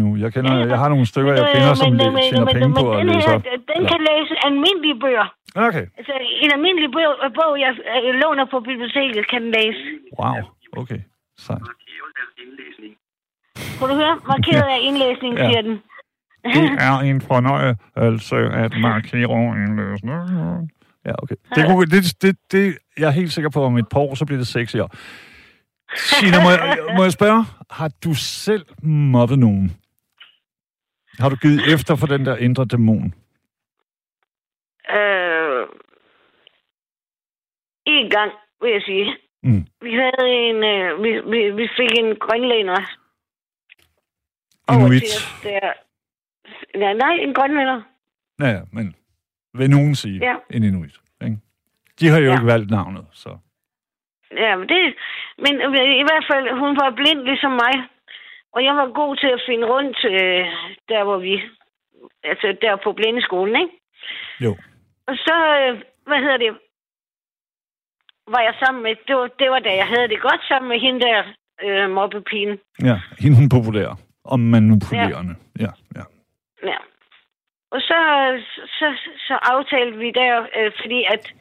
nu. Jeg, kender, Ja, ja. jeg har nogle stykker, jeg kender, som men- læ- tjener men- penge men på at den læse her, op. Den kan læse almindelige bøger. Okay, Altså, en almindelig bog, bog jeg låner på biblioteket, kan den læse. wow, okay, sejt. Kan du høre? Markeret af indlæsning, Ja. siger den. Det er en fornøjelse at markere en løsning. Ja, okay. Det, kunne, det, det, det, jeg er helt sikker på, at om et par år, så bliver det sexy år. Tina, må jeg, må jeg spørge, har du selv mobbet nogen? Har du givet efter for den der indre dæmon? Øh, en gang, vil jeg sige. Mm. Vi havde en, øh, vi, vi, vi fik en grønlænder Inuit. der. Ja, nej, en grønlænder. Ja, ja, men vil nogen sige, Ja. en inuit. Ikke? De har jo Ja. ikke valgt navnet, så... Ja, men, det, men i hvert fald, hun var blind ligesom mig. Og jeg var god til at finde rundt øh, der, hvor vi... Altså, der på blindeskolen, ikke? Jo. Og så, øh, hvad hedder det, var jeg sammen med... Det var, det var da jeg havde det godt sammen med hende der, øh, mobbepigen. Ja, hende hun populær. Og manipulerende. Ja, ja. Ja. Og så, så, så aftalte vi der, øh, fordi at,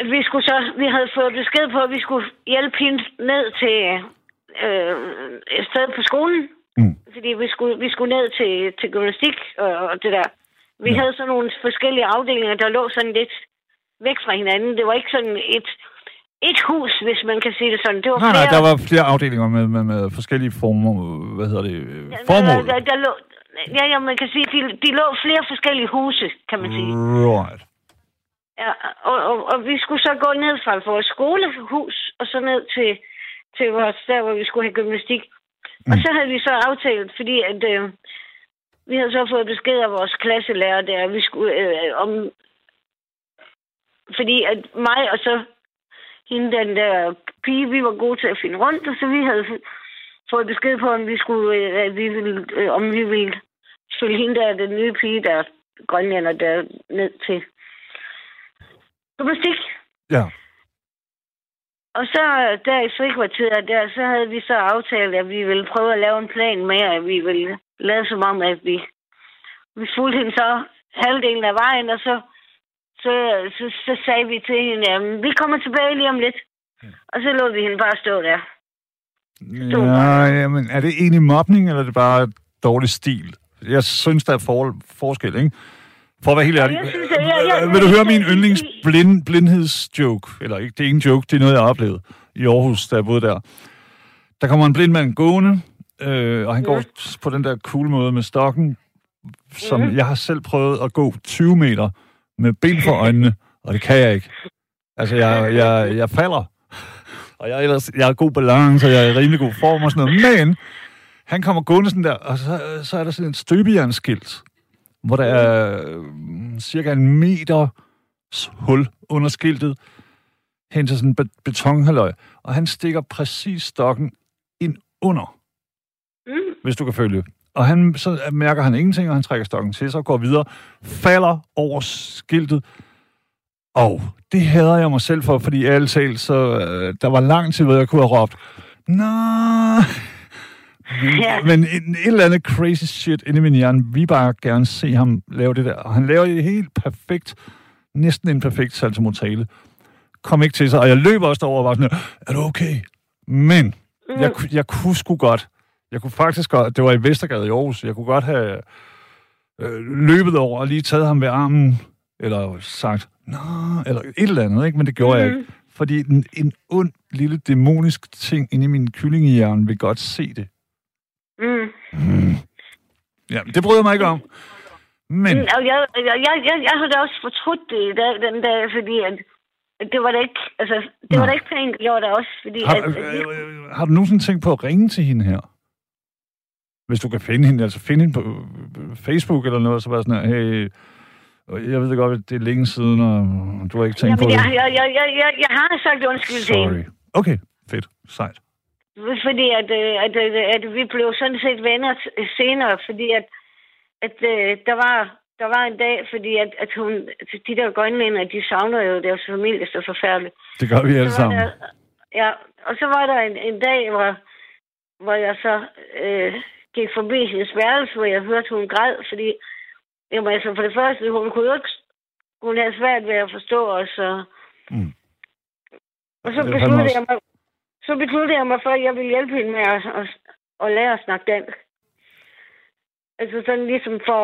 at vi skulle så, vi havde fået besked på, at vi skulle hjælpe hende ned til øh, et sted på skolen. Mm. Fordi vi skulle, vi skulle ned til, til gymnastik og, og det der. Vi Ja. havde sådan nogle forskellige afdelinger, der lå sådan lidt væk fra hinanden. Det var ikke sådan et, et hus, hvis man kan sige det sådan. Det var Nej, nej, flere, der var flere afdelinger med, med, med forskellige former, hvad hedder det, øh, formål. Der, der lå, ja, ja, man kan sige, de, de lå flere forskellige huse, kan man sige. Right. Ja, og, og, og vi skulle så gå ned fra vores skolehus, og så ned til, til vores, der, hvor vi skulle have gymnastik. Mm. Og så havde vi så aftalt, fordi at, øh, vi havde så fået besked af vores klasselærer der, vi skulle, øh, om, fordi at mig og så hende, den der pige, vi var gode til at finde rundt, og så vi havde fået besked på, om vi skulle, øh, vi ville, øh, om vi ville følge hende der, den nye pige, der er grønlænder, der ned til gymnastik. Ja. Og så der i frikvarteret der, så havde vi så aftalt, at vi ville prøve at lave en plan med, at vi ville lade som om, at vi, vi fulgte hende så halvdelen af vejen, og så, så, så, så sagde vi til hende, at vi kommer tilbage lige om lidt. Og så lå vi hende bare stå der. Ja, jamen, er det egentlig mobning, eller er det bare dårlig stil? Jeg synes, der er for, forskel, ikke? For at være helt ærlig. jeg synes, at jeg- jeg- øh, vil du høre min yndlings blind, blindhedsjoke? Eller ikke, det er ikke en joke, det er noget, jeg har oplevet i Aarhus, da jeg boede der. Der kommer en blind mand gående, øh, og han Ja. går på den der cool måde med stokken, som Mhm. jeg har selv prøvet at gå 20 meter med ben for øjnene, og det kan jeg ikke. Altså, jeg, jeg, jeg falder. Og jeg er, ellers, jeg har god balance, og jeg er i rimelig god form og sådan noget. Men han kommer gående sådan der, og så, så er der sådan et støbejernsskilt, hvor der er øh, cirka en meter hul under skiltet hen til sådan en be- betonhalløj. Og han stikker præcis stokken ind under, Mm. hvis du kan følge. Og han, så mærker han ingenting, og han trækker stokken til sig, går videre, falder over skiltet. Og det hader jeg mig selv for, fordi ærligt talt, så øh, der var lang tid, hvor jeg kunne have råbt, nej. Men, Ja. men en, et eller andet crazy shit inde i min hjerne, vi bare gerne se ham lave det der. Og han laver det helt perfekt, næsten en perfekt saltomortale. Kom ikke til sig, og jeg løber også derover og var sådan, er du okay? Men jeg, ku- jeg kunne sgu godt. Jeg kunne faktisk godt, det var i Vestergade i Aarhus, jeg kunne godt have øh, løbet over og lige taget ham ved armen, eller sagt, nå, eller et eller andet, ikke? men det gjorde mm-hmm. jeg ikke. Fordi en, en ond, lille, dæmonisk ting inde i min kyllingehjerne vil godt se det. Mm. Ja, det bryder jeg mig ikke om. Men, Mm, og jeg, jeg, jeg, jeg, jeg har da også fortrudt det i dag, den dag, fordi at, at det var da ikke, altså, det var Nå. da ikke pænt gjort af os, fordi har, at, at, øh, øh, har du nogensinde tænkt på at ringe til hende her? Hvis du kan finde hende, altså finde hende på øh, Facebook eller noget, så bare sådan her, hey, øh, jeg ved godt, at det er længe siden, og du har ikke tænkt på jamen, det. jeg, jeg, jeg, jeg, jeg, jeg har sagt undskyld til hende. Sorry. Okay, fedt. Sejt. Fordi at, øh, at, at, at vi blev sådan set venner senere, fordi at, at øh, der var der var en dag, fordi at, at hun, de der grønlænder, de savner jo deres familie så forfærdeligt. Det gør vi alle sammen. Der, ja, og så var der en, en dag, hvor, hvor jeg så øh, gik forbi hendes værelse, hvor jeg hørte, hun græd, fordi jamen, altså, for det første, hun kunne jo ikke, hun havde svært ved at forstå os, og, Mm. og så besluttede jeg mig, så besluttede jeg mig for, at jeg ville hjælpe hende med at, at, at lære at snakke dansk. Altså sådan ligesom for...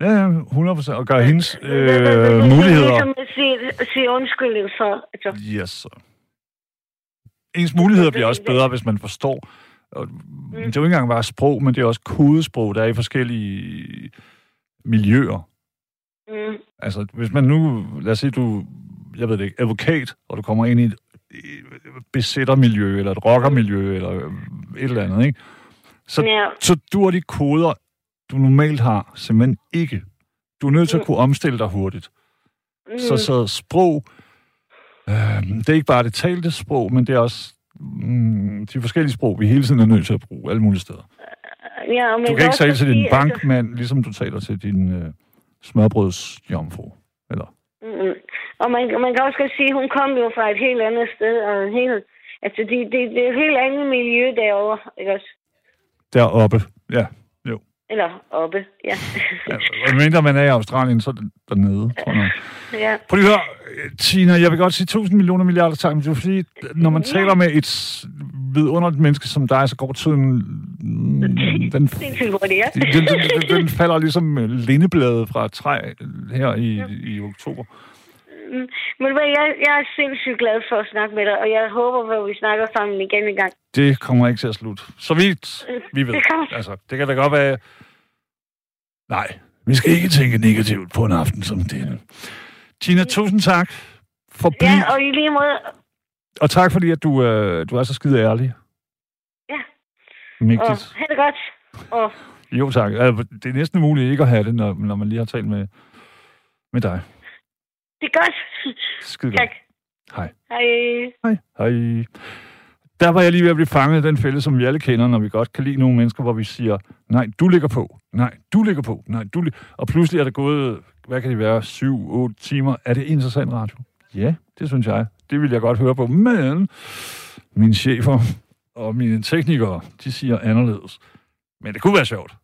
Ja, ja, 100 procent. Og gøre hendes Det- det- det- det- øh, det- muligheder... Ligesom at sige, sige undskyldning for... Altså, Yes. Ens muligheder bliver også bedre, hvis man forstår. Og Det er jo ikke engang bare sprog, men det er også kodesprog, der er i forskellige miljøer. mm, Altså, hvis man nu, lad os sige, du, jeg ved det ikke, advokat, og du kommer ind i et øh, besættermiljø, eller et rockermiljø, eller øh, et eller andet, ikke? Så, ja, så dur de koder du normalt har, simpelthen ikke. Du er nødt til at Mm. kunne omstille dig hurtigt. Mm. Så, så sprog, øh, det er ikke bare det talte sprog, men det er også mm, de forskellige sprog, vi hele tiden er nødt til at bruge alle mulige steder. ja, og man Du kan ikke tale til din sige, altså- bankmand, ligesom du taler til din øh, smørbrødsjomfru. Eller? Mm. Og man, man kan også godt sige, at hun kom jo fra et helt andet sted, og en helt, altså det, det, det er et helt andet miljø derovre, ikke også? Deroppe, ja. Jo. Eller oppe, ja. ja. Og mindre man er i Australien, så er det dernede, tror jeg. ja. Prøv lige at høre, Tina, jeg vil godt sige 1000 millioner milliarder tak, men det er fordi, når man Ja. taler med et vidunderligt menneske som dig, så går tiden... mm, Den, ja. den, den, den, den falder ligesom lindebladet fra et træ her i, i oktober. Mm. Men jeg, jeg er sindssygt glad for at snakke med dig, og jeg håber, at vi snakker sammen igen en gang. Det kommer ikke til at slutte. Så vidt vi ved. Det Altså, det kan da godt være... Nej, vi skal ikke tænke negativt på en aften som denne. Tina, tusind tak for bliv, Ja, og i lige måde, og tak fordi, at du, øh, du er så skide ærlig. Ja. og Mægtigt. have det godt. Og Jo, tak. Altså, Det er næsten umuligt ikke at have det, når, når man lige har talt med, med dig. Det er godt. Skide tak. godt. Hej. Hej. Hej. Hej. Der var jeg lige ved at blive fanget i den fælde, som vi alle kender, når vi godt kan lide nogle mennesker, hvor vi siger, nej, du ligger på, nej, du ligger på, nej, du lig... Og pludselig er det gået, hvad kan det være, syv, otte timer. Er det interessant radio? Ja, det synes jeg. Det vil jeg godt høre på. Men mine chefer og mine teknikere, de siger anderledes. Men det kunne være sjovt.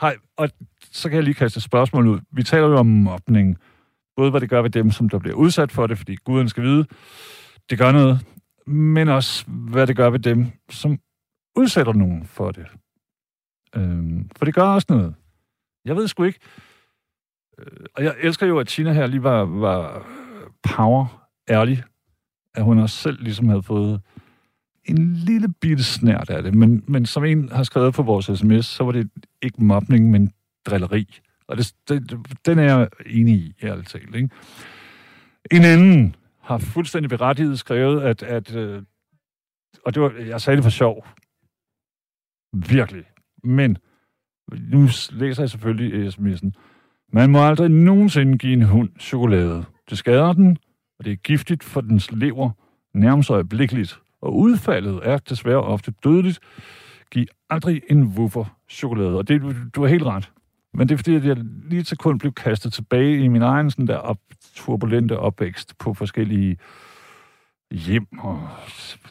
Hej, og så kan jeg lige kaste et spørgsmål ud. Vi taler jo om mobning. Både hvad det gør ved dem, som der bliver udsat for det, fordi guden skal vide, det gør noget, men også hvad det gør ved dem, som udsætter nogen for det. Øhm, for det gør også noget. Jeg ved sgu ikke. Øh, og jeg elsker jo, at Tina her lige var, var power ærlig, at hun også selv ligesom havde fået en lille bitte snært af det. Men, men som en har skrevet på vores sms, så var det ikke mobning, men drilleri. Og det, det, den er jeg enig i, ærligt talt. Ikke? En anden har fuldstændig berettiget skrevet, at, at øh, og det var, jeg sagde det for sjov. Virkelig. Men nu læser jeg selvfølgelig sms'en. Man må aldrig nogensinde give en hund chokolade. Det skader den, og det er giftigt for dens lever, nærmest øjeblikkeligt. Og udfaldet er desværre ofte dødeligt. Giv aldrig en woofer chokolade. Og det, du har helt ret. Men det er fordi, at jeg lige til kun blev kastet tilbage i min egen sådan der op, turbulente opvækst på forskellige hjem og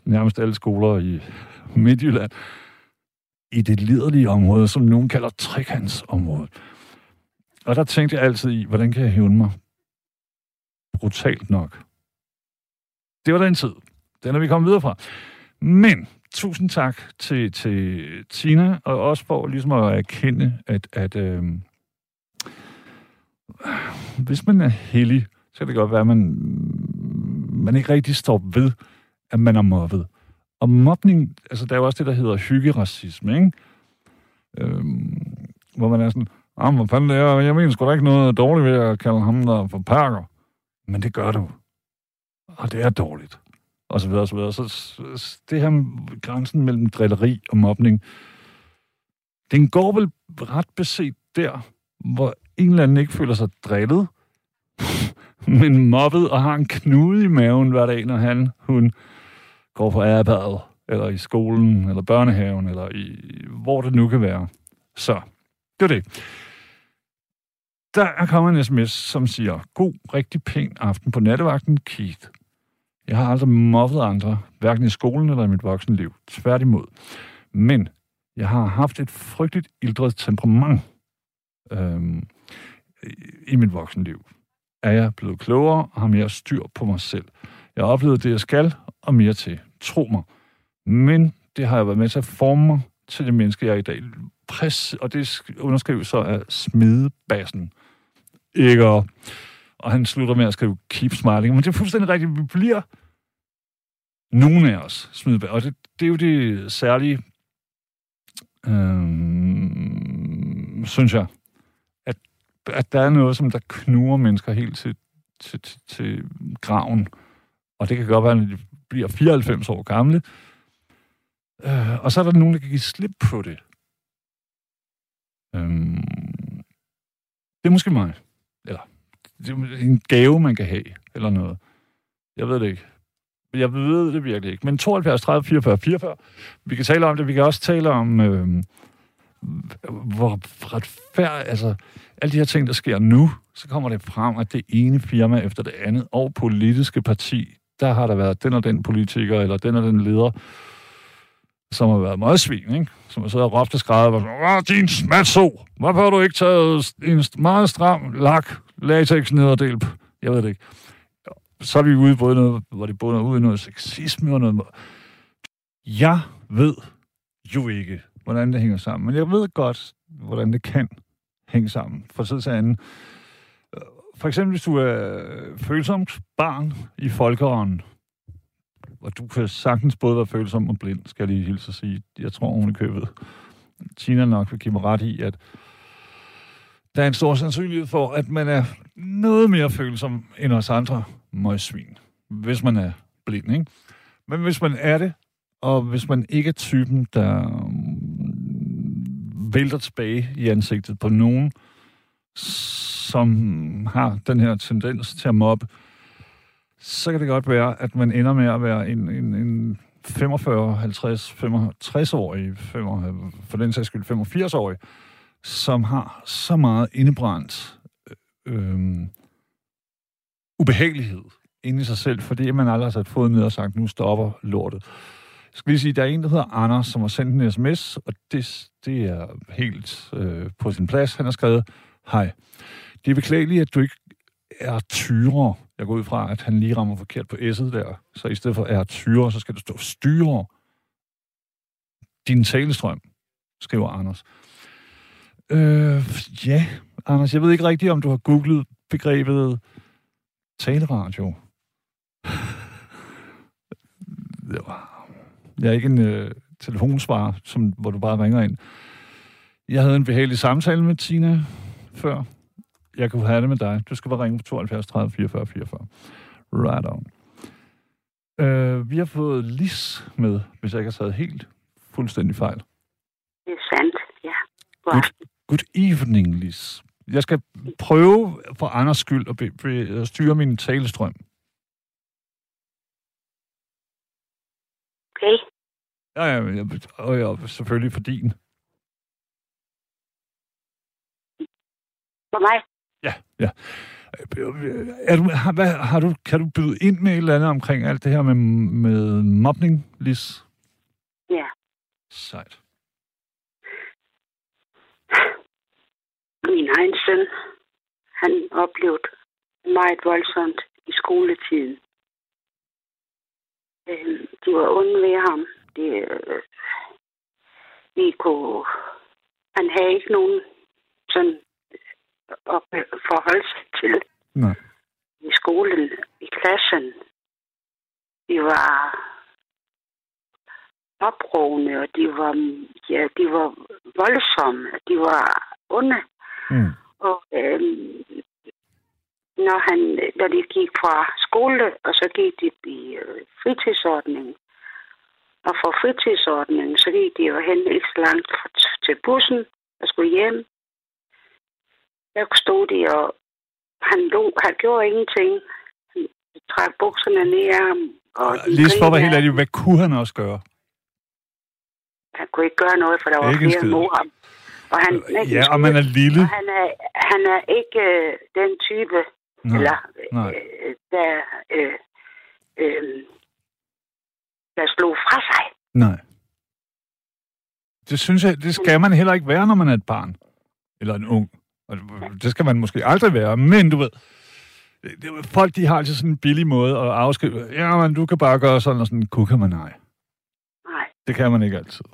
nærmest alle skoler i Midtjylland. I det liderlige område, som nogen kalder trekantsområdet. Og der tænkte jeg altid i, hvordan kan jeg hævne mig? Brutalt nok. Det var den tid. Den er vi kommet videre fra. Men tusind tak til, til Tina, og også for ligesom at erkende, at, at øh, hvis man er heldig, så kan det godt være, at man, man ikke rigtig står ved, at man er mobbet. Og mobning, altså der er jo også det, der hedder hyggeracisme, ikke? Øh, hvor man er sådan, ah, hvad fanden det er, jeg mener sgu da ikke noget dårligt ved at kalde ham der for perker. Men det gør du. Og det er dårligt. Og så videre, og så videre. Så, så det her grænsen mellem drilleri og mobning, den går vel ret beset der, hvor en eller anden ikke føler sig drillet, men mobbet og har en knude i maven hver dag, når han, hun går på arbejdet, eller i skolen, eller børnehaven, eller i, hvor det nu kan være. Så, det er det. Der er kommet en sms, som siger, god, rigtig pæn aften på nattevagten, Keith. Jeg har aldrig mobbet andre, hverken i skolen eller i mit voksenliv. Tværtimod. Men jeg har haft et frygteligt ildret temperament øhm, i, mit voksenliv. Er jeg blevet klogere og har mere styr på mig selv. Jeg har oplevet det, jeg skal, og mere til. Tro mig. Men det har jeg været med til at forme mig til det menneske, jeg er i dag. Pres, og det underskrives så af smidebassen. Ikke? Og, han slutter med at skrive keep smiling. Men det er fuldstændig rigtigt. Vi bliver nogen af os smedebassen. Og det, det er jo det særlige, øhm, synes jeg, at, at der er noget, som der knuger mennesker helt til, til, til, til graven. Og det kan godt være, at de bliver 94 år gamle. Øh, og så er der nogen, der kan give slip på det. Øhm, Det er måske mig. Eller, det er en gave, man kan have, eller noget. Jeg ved det ikke. Jeg ved det virkelig ikke. Men 72, 30, 44, 44. Vi kan tale om det. Vi kan også tale om, øh, hvor retfærdigt... Altså, alle de her ting, der sker nu, så kommer det frem, at det ene firma efter det andet, og politiske parti, der har der været den og den politiker, eller den og den leder, som har været meget svin, ikke? Som har siddet og råbt og skrevet, Åh, din smatso! Hvorfor har du ikke taget en meget stram lak, latex nederdel? Jeg ved det ikke. Så er vi ude både noget, hvor det bunder ud i noget sexisme og noget... Jeg ved jo ikke, hvordan det hænger sammen, men jeg ved godt, hvordan det kan hænge sammen For så til anden. Øh, for eksempel, hvis du er følsomt barn i folkeånden, og du kan sagtens både være følsom og blind, skal jeg lige hilse at sige. Jeg tror, hun i købet. Tina nok vil give mig ret i, at der er en stor sandsynlighed for, at man er noget mere følsom end os andre møgsvin, hvis man er blind, ikke? Men hvis man er det, og hvis man ikke er typen, der mm, vælter tilbage i ansigtet på nogen, som har den her tendens til at mobbe, så kan det godt være, at man ender med at være en, en, en 45, 50, 65-årig, for den sags skyld 85-årig, som har så meget indebrændt øh, øh, ubehagelighed inde i sig selv, fordi man aldrig har sat foden ned og sagt, nu stopper lortet. Jeg skal lige sige, der er en, der hedder Anders, som har sendt en sms, og det, det er helt øh, på sin plads. Han har skrevet, hej, det er beklageligt, at du ikke er tyrer jeg går ud fra, at han lige rammer forkert på S'et der. Så i stedet for er tyre, så skal det stå styre din talestrøm, skriver Anders. Øh, ja, Anders, jeg ved ikke rigtigt, om du har googlet begrebet taleradio. Jeg er ikke en øh, telefonsvar, som, hvor du bare ringer ind. Jeg havde en behagelig samtale med Tina før, jeg kunne have det med dig. Du skal bare ringe på 72 30 44 44. Right on. Uh, vi har fået Lis med, hvis jeg ikke har taget helt fuldstændig fejl. Det er sandt, ja. Good, good evening, Lis. Jeg skal prøve for andres skyld at, be, be, styre min talestrøm. Okay. Ja, ja, og ja, selvfølgelig for din. For mig? Ja, ja. Er du, har, hvad, har du, kan du byde ind med et eller andet omkring alt det her med, med mobning, Lis? Ja. Sejt. Min egen søn, han oplevede meget voldsomt i skoletiden. Øh, de var onde ved ham. Det, øh, vi kunne... Han havde ikke nogen sådan at forholde sig til Nej. i skolen, i klassen. De var opråbende, og de var, ja, de var voldsomme, de var onde. Mm. Og øhm, når, han, når de gik fra skole, og så gik de i øh, fritidsordningen, og fra fritidsordningen, så gik de jo hen ikke så langt til bussen og skulle hjem. Der stod de, og han, lå, han gjorde ingenting. Han trak bukserne ned af ham. Og Lige for at være helt ærlig, hvad kunne han også gøre? Han kunne ikke gøre noget, for der var Ikke flere mod ham. Og han, ikke Ja, en og man er lille. Og han er, han er ikke øh, den type, Nej, eller nej. øh, der, øh, øh, der slog fra sig. Nej. Det synes jeg, det skal man heller ikke være, når man er et barn. Eller en ung. Og det skal man måske aldrig være, men du ved, folk de har altid sådan en billig måde at afskrive. Ja, men du kan bare gøre sådan og sådan. Kunne man nej. Nej. Det kan man ikke altid.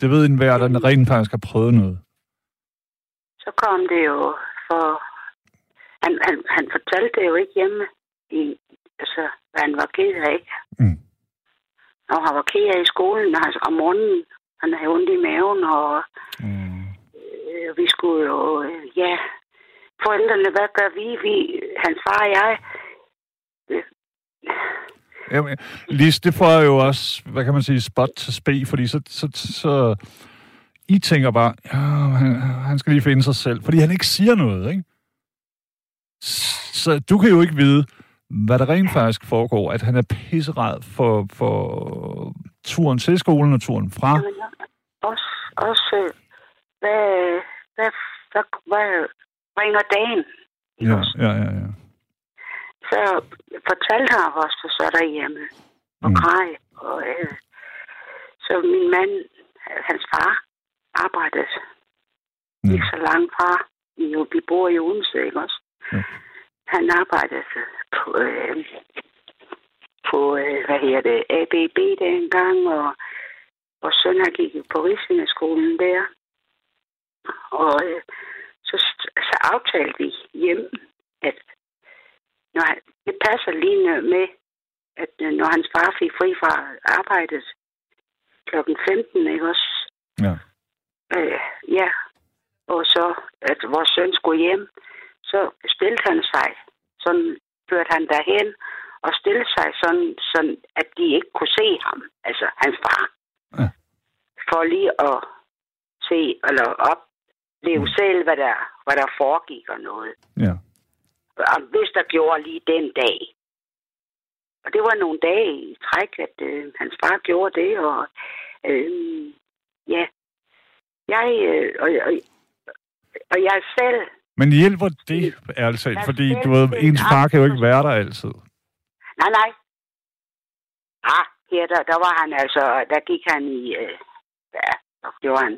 Det ved enhver, der rent faktisk har prøvet noget. Så kom det jo for... Han, han, han fortalte det jo ikke hjemme, i, altså, hvad han var ked af, ikke? Mm. Og han var ked af i skolen og han, om morgenen. Han havde ondt i maven, og Mm. øh, vi skulle jo... Øh, ja, forældrene, hvad gør vi? vi hans far og jeg... Øh, Jamen, Lis, det får jo også, hvad kan man sige, spot til spe, fordi så, så, så I tænker bare, ja, han, han skal lige finde sig selv, fordi han ikke siger noget, ikke? Så du kan jo ikke vide, hvad der rent faktisk foregår, at han er pisserad for, for turen til skolen og turen fra. Jamen, også, også øh, hvad, hvad, hvad, hvad bringer dagen? Ja, ja, ja, ja. Så fortalte han også så derhjemme og Mm. grej. Og, øh, så min mand, hans far, arbejdede Mm. ikke så langt fra. Vi, jo- vi bor i Odense, ikke også? Ja. Han arbejdede på, øh, på øh, hvad hedder det, ABB dengang, og, og søn han gik på Rigsvinderskolen der. Og øh, så, så aftalte vi hjem, at når han, det passer lige med, at øh, når hans far fik fri fra arbejdet klokken 15, ikke også? Ja. Øh, ja. Og så, at vores søn skulle hjem, så stillede han sig, sådan førte han derhen, og stillede sig sådan, sådan, at de ikke kunne se ham, altså hans far. Ja. For lige at se, eller opleve mm. selv, hvad der, hvad der foregik og noget. ja. Og hvis der gjorde lige den dag. Og det var nogle dage i træk, at øh, hans far gjorde det, og øh, ja, jeg, øh, og, og, og jeg selv, Men hjælper det? Jeg Fordi, du ved, ens far kan jo ikke være der altid. nej, nej, ah, her der, der var han altså, der gik han i, øh, ja, hvad gjorde han?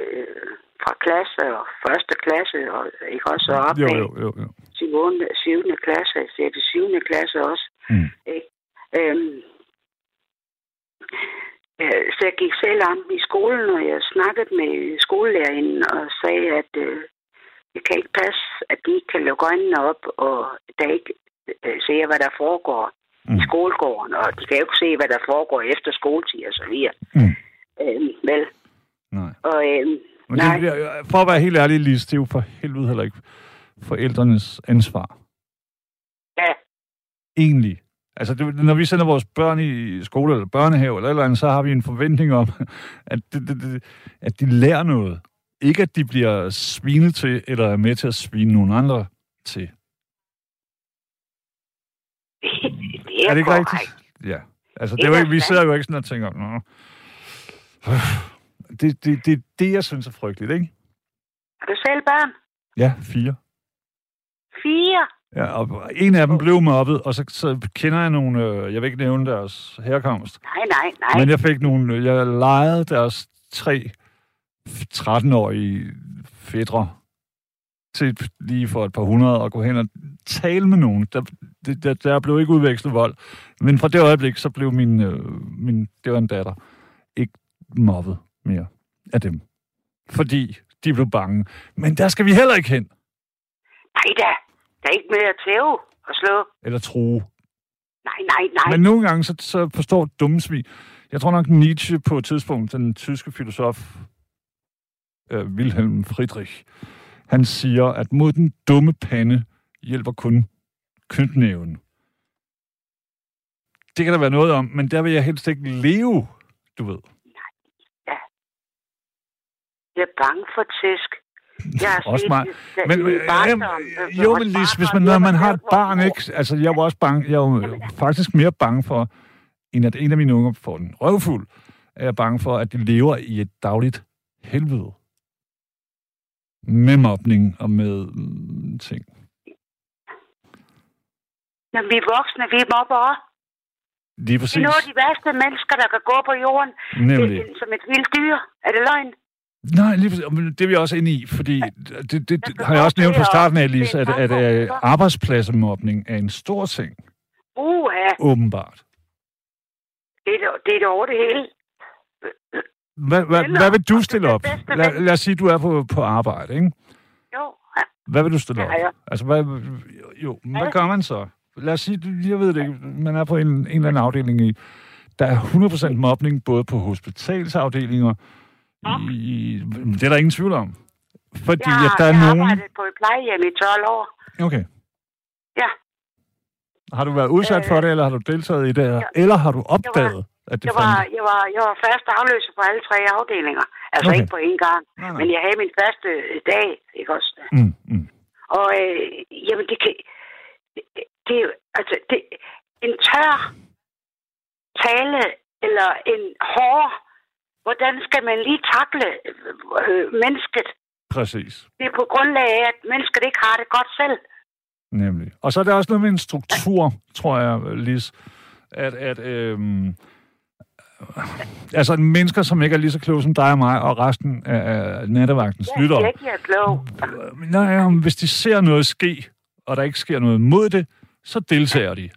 Øh, fra klasse og første klasse, og ikke også op Jo, jo, jo, jo. 7. 7. klasse, 6. 7. klasse også. Mm. Ikke? Øhm, øh, så jeg gik selv om i skolen, og jeg snakkede med skolelærerinden og sagde, at øh, det kan ikke passe, at de ikke kan lukke øjnene op, og der ikke øh, ser, hvad der foregår mm. i skolegården, og de kan jo ikke se, hvad der foregår efter skoletid og så videre. Mm. Øhm, vel, Nej. og øhm, Men Nej. det, bliver- for at være helt ærlig, Lise, det er jo for helvede heller ikke forældrenes ansvar. ja, Egentlig. Altså, det, når vi sender vores børn i skole eller børnehave eller eller andet, så har vi en forventning om, at, det, det, det, at de lærer noget. Ikke at de bliver svinet til, eller er med til at svine nogen andre til. det er, Er det ikke korrekt. rigtigt? Ja. Altså, Det er jo ikke, vi sidder jo ikke sådan og tænker, Nå. Det, det, det, det, jeg synes er frygteligt, ikke? Har du selv børn? Ja, fire. Fire? Ja, og en af dem blev mobbet, og så, så kender jeg nogle, øh, jeg vil ikke nævne deres herkomst, Nej, nej, nej. men jeg fik nogle, jeg lejede deres tre 13-årige fædre til lige for et par hundrede og gå hen og tale med nogen. Der, der, der blev ikke udvekslet vold. Men fra det øjeblik, så blev min, øh, min det var en datter, ikke mobbet mere af dem. Fordi de blev bange. Men der skal vi heller ikke hen. Nej da. Der er ikke mere at tæve og slå. Eller true. Nej, nej, nej. Men nogle gange, så, så forstår dumme svin. Jeg tror nok, Nietzsche på et tidspunkt, den tyske filosof øh, Wilhelm Friedrich, han siger, at mod den dumme pande hjælper kun knytnæven. Det kan der være noget om, men der vil jeg helst ikke leve, du ved. Jeg er bange for tæsk. Jeg Også det Men, min øh, øh, jo, men Lis, hvis man, når man har et barn, ikke? Altså, jeg er jo også bange, jeg er jo faktisk mere bange for, end at en af mine unger får den røvfuld, er jeg bange for, at de lever i et dagligt helvede. Med mobning og med mm, ting. Når vi er voksne, vi mobber også. Lige Vi præcis. er nogle af de værste mennesker, der kan gå på jorden Nemlig. Det er som et vildt dyr. Er det løgn? Nej, lige det er vi også inde i, fordi det, det, det har jeg også nævnt fra starten af, Lise, at, at, at arbejdspladsemobning er en stor ting, Uh, ja. åbenbart. Det er, det er det over det hele. Hvad, hvad, hvad vil du stille op? Lad, lad os sige, du er på, på arbejde, ikke? Jo. Hvad vil du stille op? Altså, hvad, jo, hvad gør man så? Lad os sige, jeg ved det ikke, man er på en, en eller anden afdeling i, der er 100% mobning, både på hospitalsafdelinger, i, det er der ingen tvivl om. Fordi Jeg har, at der er jeg nogen... arbejdet på et plejehjem i 12 år. Okay. Ja. Har du været udsat for det, eller har du deltaget i det, eller, eller har du opdaget, at det Jeg var, jeg, var, jeg var fast afløser på alle tre afdelinger. Altså Okay. ikke på én gang. Nej, nej. Men jeg havde min første dag, ikke også? Mm, mm. Og øh, jamen, det kan... Det, det, er altså, det, en tør tale eller en hård... Hvordan skal man lige takle øh, mennesket? Præcis. Det er på grundlag af, at mennesket ikke har det godt selv. Nemlig. Og så er der også noget med en struktur, tror jeg, Lis, at, at øhm, altså mennesker, som ikke er lige så kloge som dig og mig, og resten af, nattevagtens Jeg lyttere, siger ikke, jeg er klog. nej, hvis de ser noget ske, og der ikke sker noget mod det, så deltager de,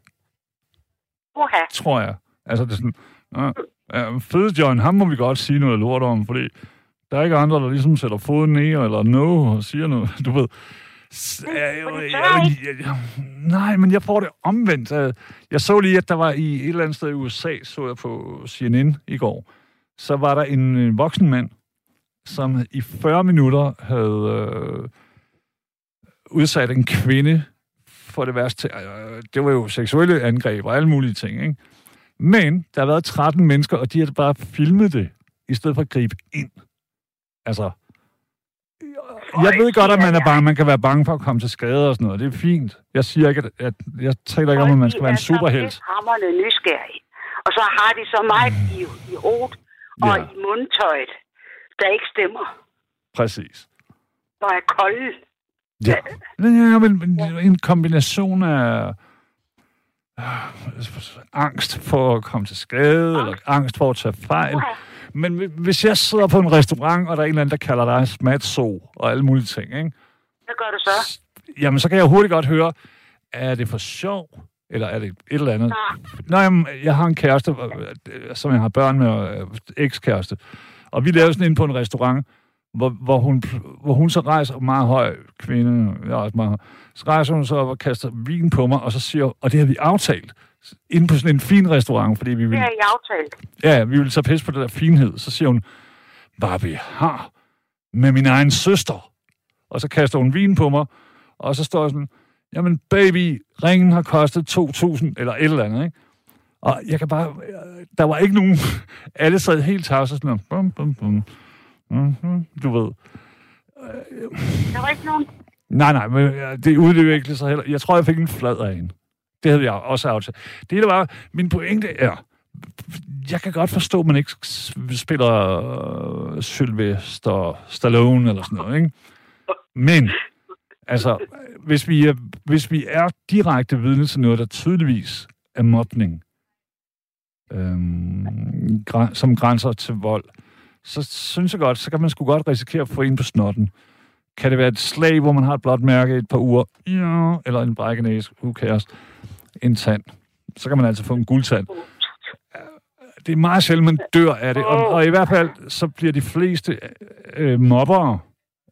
Uha. tror jeg. Altså, det er sådan, ja, ja, fede John, ham må vi godt sige noget lort om, fordi der er ikke andre, der ligesom sætter foden ned eller no og siger noget, du ved. Jeg- jeg- jeg- Nej, men jeg får det omvendt. Jeg så lige, at der var i et eller andet sted i USA, så jeg på CNN i går, så var der en voksen mand, som i 40 minutter havde øh, udsat en kvinde for det værste. Øh, det var jo seksuelle angreb og alle mulige ting, ikke? Men der har været 13 mennesker, og de har bare filmet det, i stedet for at gribe ind. Altså, jeg ved godt, at man er bange, man kan være bange for at komme til skade og sådan noget. Det er fint. Jeg siger ikke, at, at jeg taler ikke om, at man skal være en superhelt. hammerne nysgerrige. Og så har de så meget i, i hovedet og Ja. i mundtøjet, der ikke stemmer. Præcis. Og er kolde. Ja, ja men, men en kombination af angst for at komme til skade, eller angst for at tage fejl. Men hvi- hvis jeg sidder på en restaurant, og der er en eller anden, der kalder dig smatso og alle mulige ting, ikke? Hvad gør du så? Jamen, så kan jeg hurtigt godt høre, er det for sjov, eller er det et eller andet? Nå, jamen, jeg har en kæreste, øh, som jeg har børn med, og øh, ekskæreste, og vi lavede sådan en på en restaurant, hvor, hvor, hun, hvor hun så rejser meget høj kvinde, jeg også meget høj, så rejser hun så op og kaster vin på mig, og så siger, og det har vi aftalt, inde på sådan en fin restaurant, fordi vi Det vil, har I aftalt. ja, vi vil så pisse på det der finhed. Så siger hun, hvad vi har med min egen søster. Og så kaster hun vin på mig, og så står jeg sådan, jamen baby, ringen har kostet 2.000, eller et eller andet, ikke? Og jeg kan bare, der var ikke nogen, alle sad helt tavse sådan, bum, bum, bum. Mhm, du ved. Der var ikke nogen... Nej, nej, men øh, det udviklede sig heller. Jeg tror, jeg fik en flad af hende. Det havde jeg også aftalt. Det hele var, min pointe er, jeg kan godt forstå, at man ikke spiller uh, Sylvester Stallone eller sådan noget, ikke? Men, altså, hvis vi, er, hvis vi er direkte vidne til noget, der tydeligvis er mobning, øhm, græ- som grænser til vold, så synes jeg godt, så kan man sgu godt risikere at få en på snotten. Kan det være et slag, hvor man har et blåt mærke i et par uger? Ja, eller en brækkenæse, who cares? En tand. Så kan man altså få en guldtand. Det er meget sjældent, man dør af det. Og, og i hvert fald, så bliver de fleste øh, mobbere,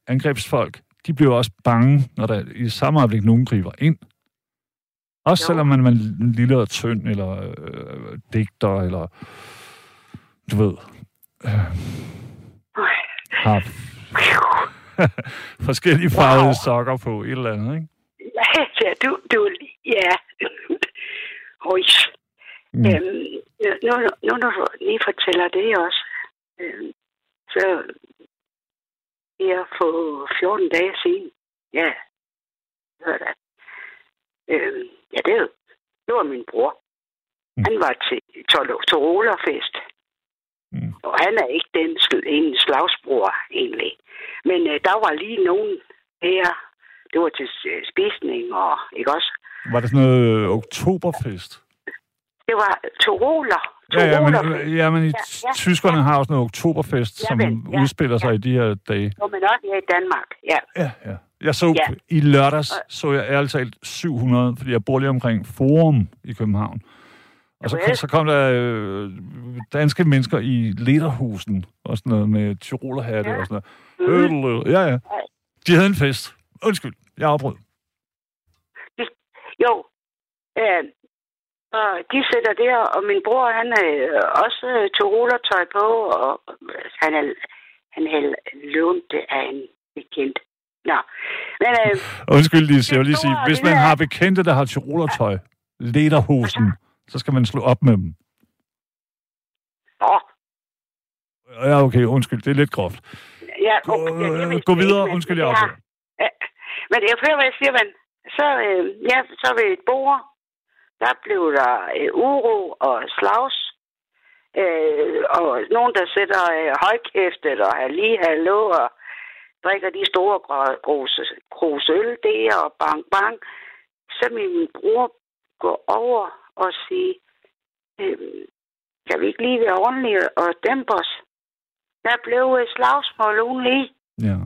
angrebsfolk, de bliver også bange, når der i samme øjeblik nogen griber ind. Også Jo. selvom man er en lille og tynd, eller øh, digter, eller du ved, øh, har forskellige farvede Wow. sokker på, et eller andet, ikke? Ja, du... du ja. Oj. Mm. Øhm, nu, nu, når du lige fortæller det også, øhm, så jeg for 14 dage siden, ja, hør da, øhm, ja, det, er jo- det var min bror. Mm. Han var til Torolerfest, Mm. Og han er ikke den en slagsbror egentlig. Men øh, der var lige nogen her, det var til øh, spisning og, ikke også? Var det sådan noget øh, oktoberfest? Det var Toroler. Ja, ja, men, Torolerfest. ja, men i, Ja, ja. tyskerne har også noget oktoberfest, Ja, som vel, ja, udspiller sig ja. i de her dage. Hvor man også er i Danmark, ja. Ja, ja. Jeg så Ja. i lørdags, så jeg ærligt talt 700, fordi jeg bor lige omkring Forum i København. Og så, så kom der øh, danske mennesker i lederhusen og sådan noget med tyrolerhatte Ja. og sådan noget. Øh, ja, ja. De havde en fest. Undskyld, jeg afbrød. Jo. Øh, og de sætter der, og min bror, han har øh, også øh, Toroler-tøj på, og øh, han er han havde lånt det af en bekendt. Nå, men øh, Undskyld, Lise, jeg vil lige sige, hvis man har bekendte, der har tyrolertøj, lederhosen, så skal man slå op med dem. åh, Ja, okay, undskyld, det er lidt groft. ja, Gå, okay, gå jeg videre, ikke, men undskyld, jeg har- afbrød. Ja, Men jeg hører, hvad jeg siger, men så, øh, ja, så ved et bord, der blev der øh, uro og slags. Øh, og nogen, der sætter øh, højkæftet og har lige hallo og drikker de store grose, grose øl der og bang bang. Så min bror går over og sige, øh, kan vi ikke lige være ordentlige og dæmpe os? Der blev et slagsmål ugen lige. Ja.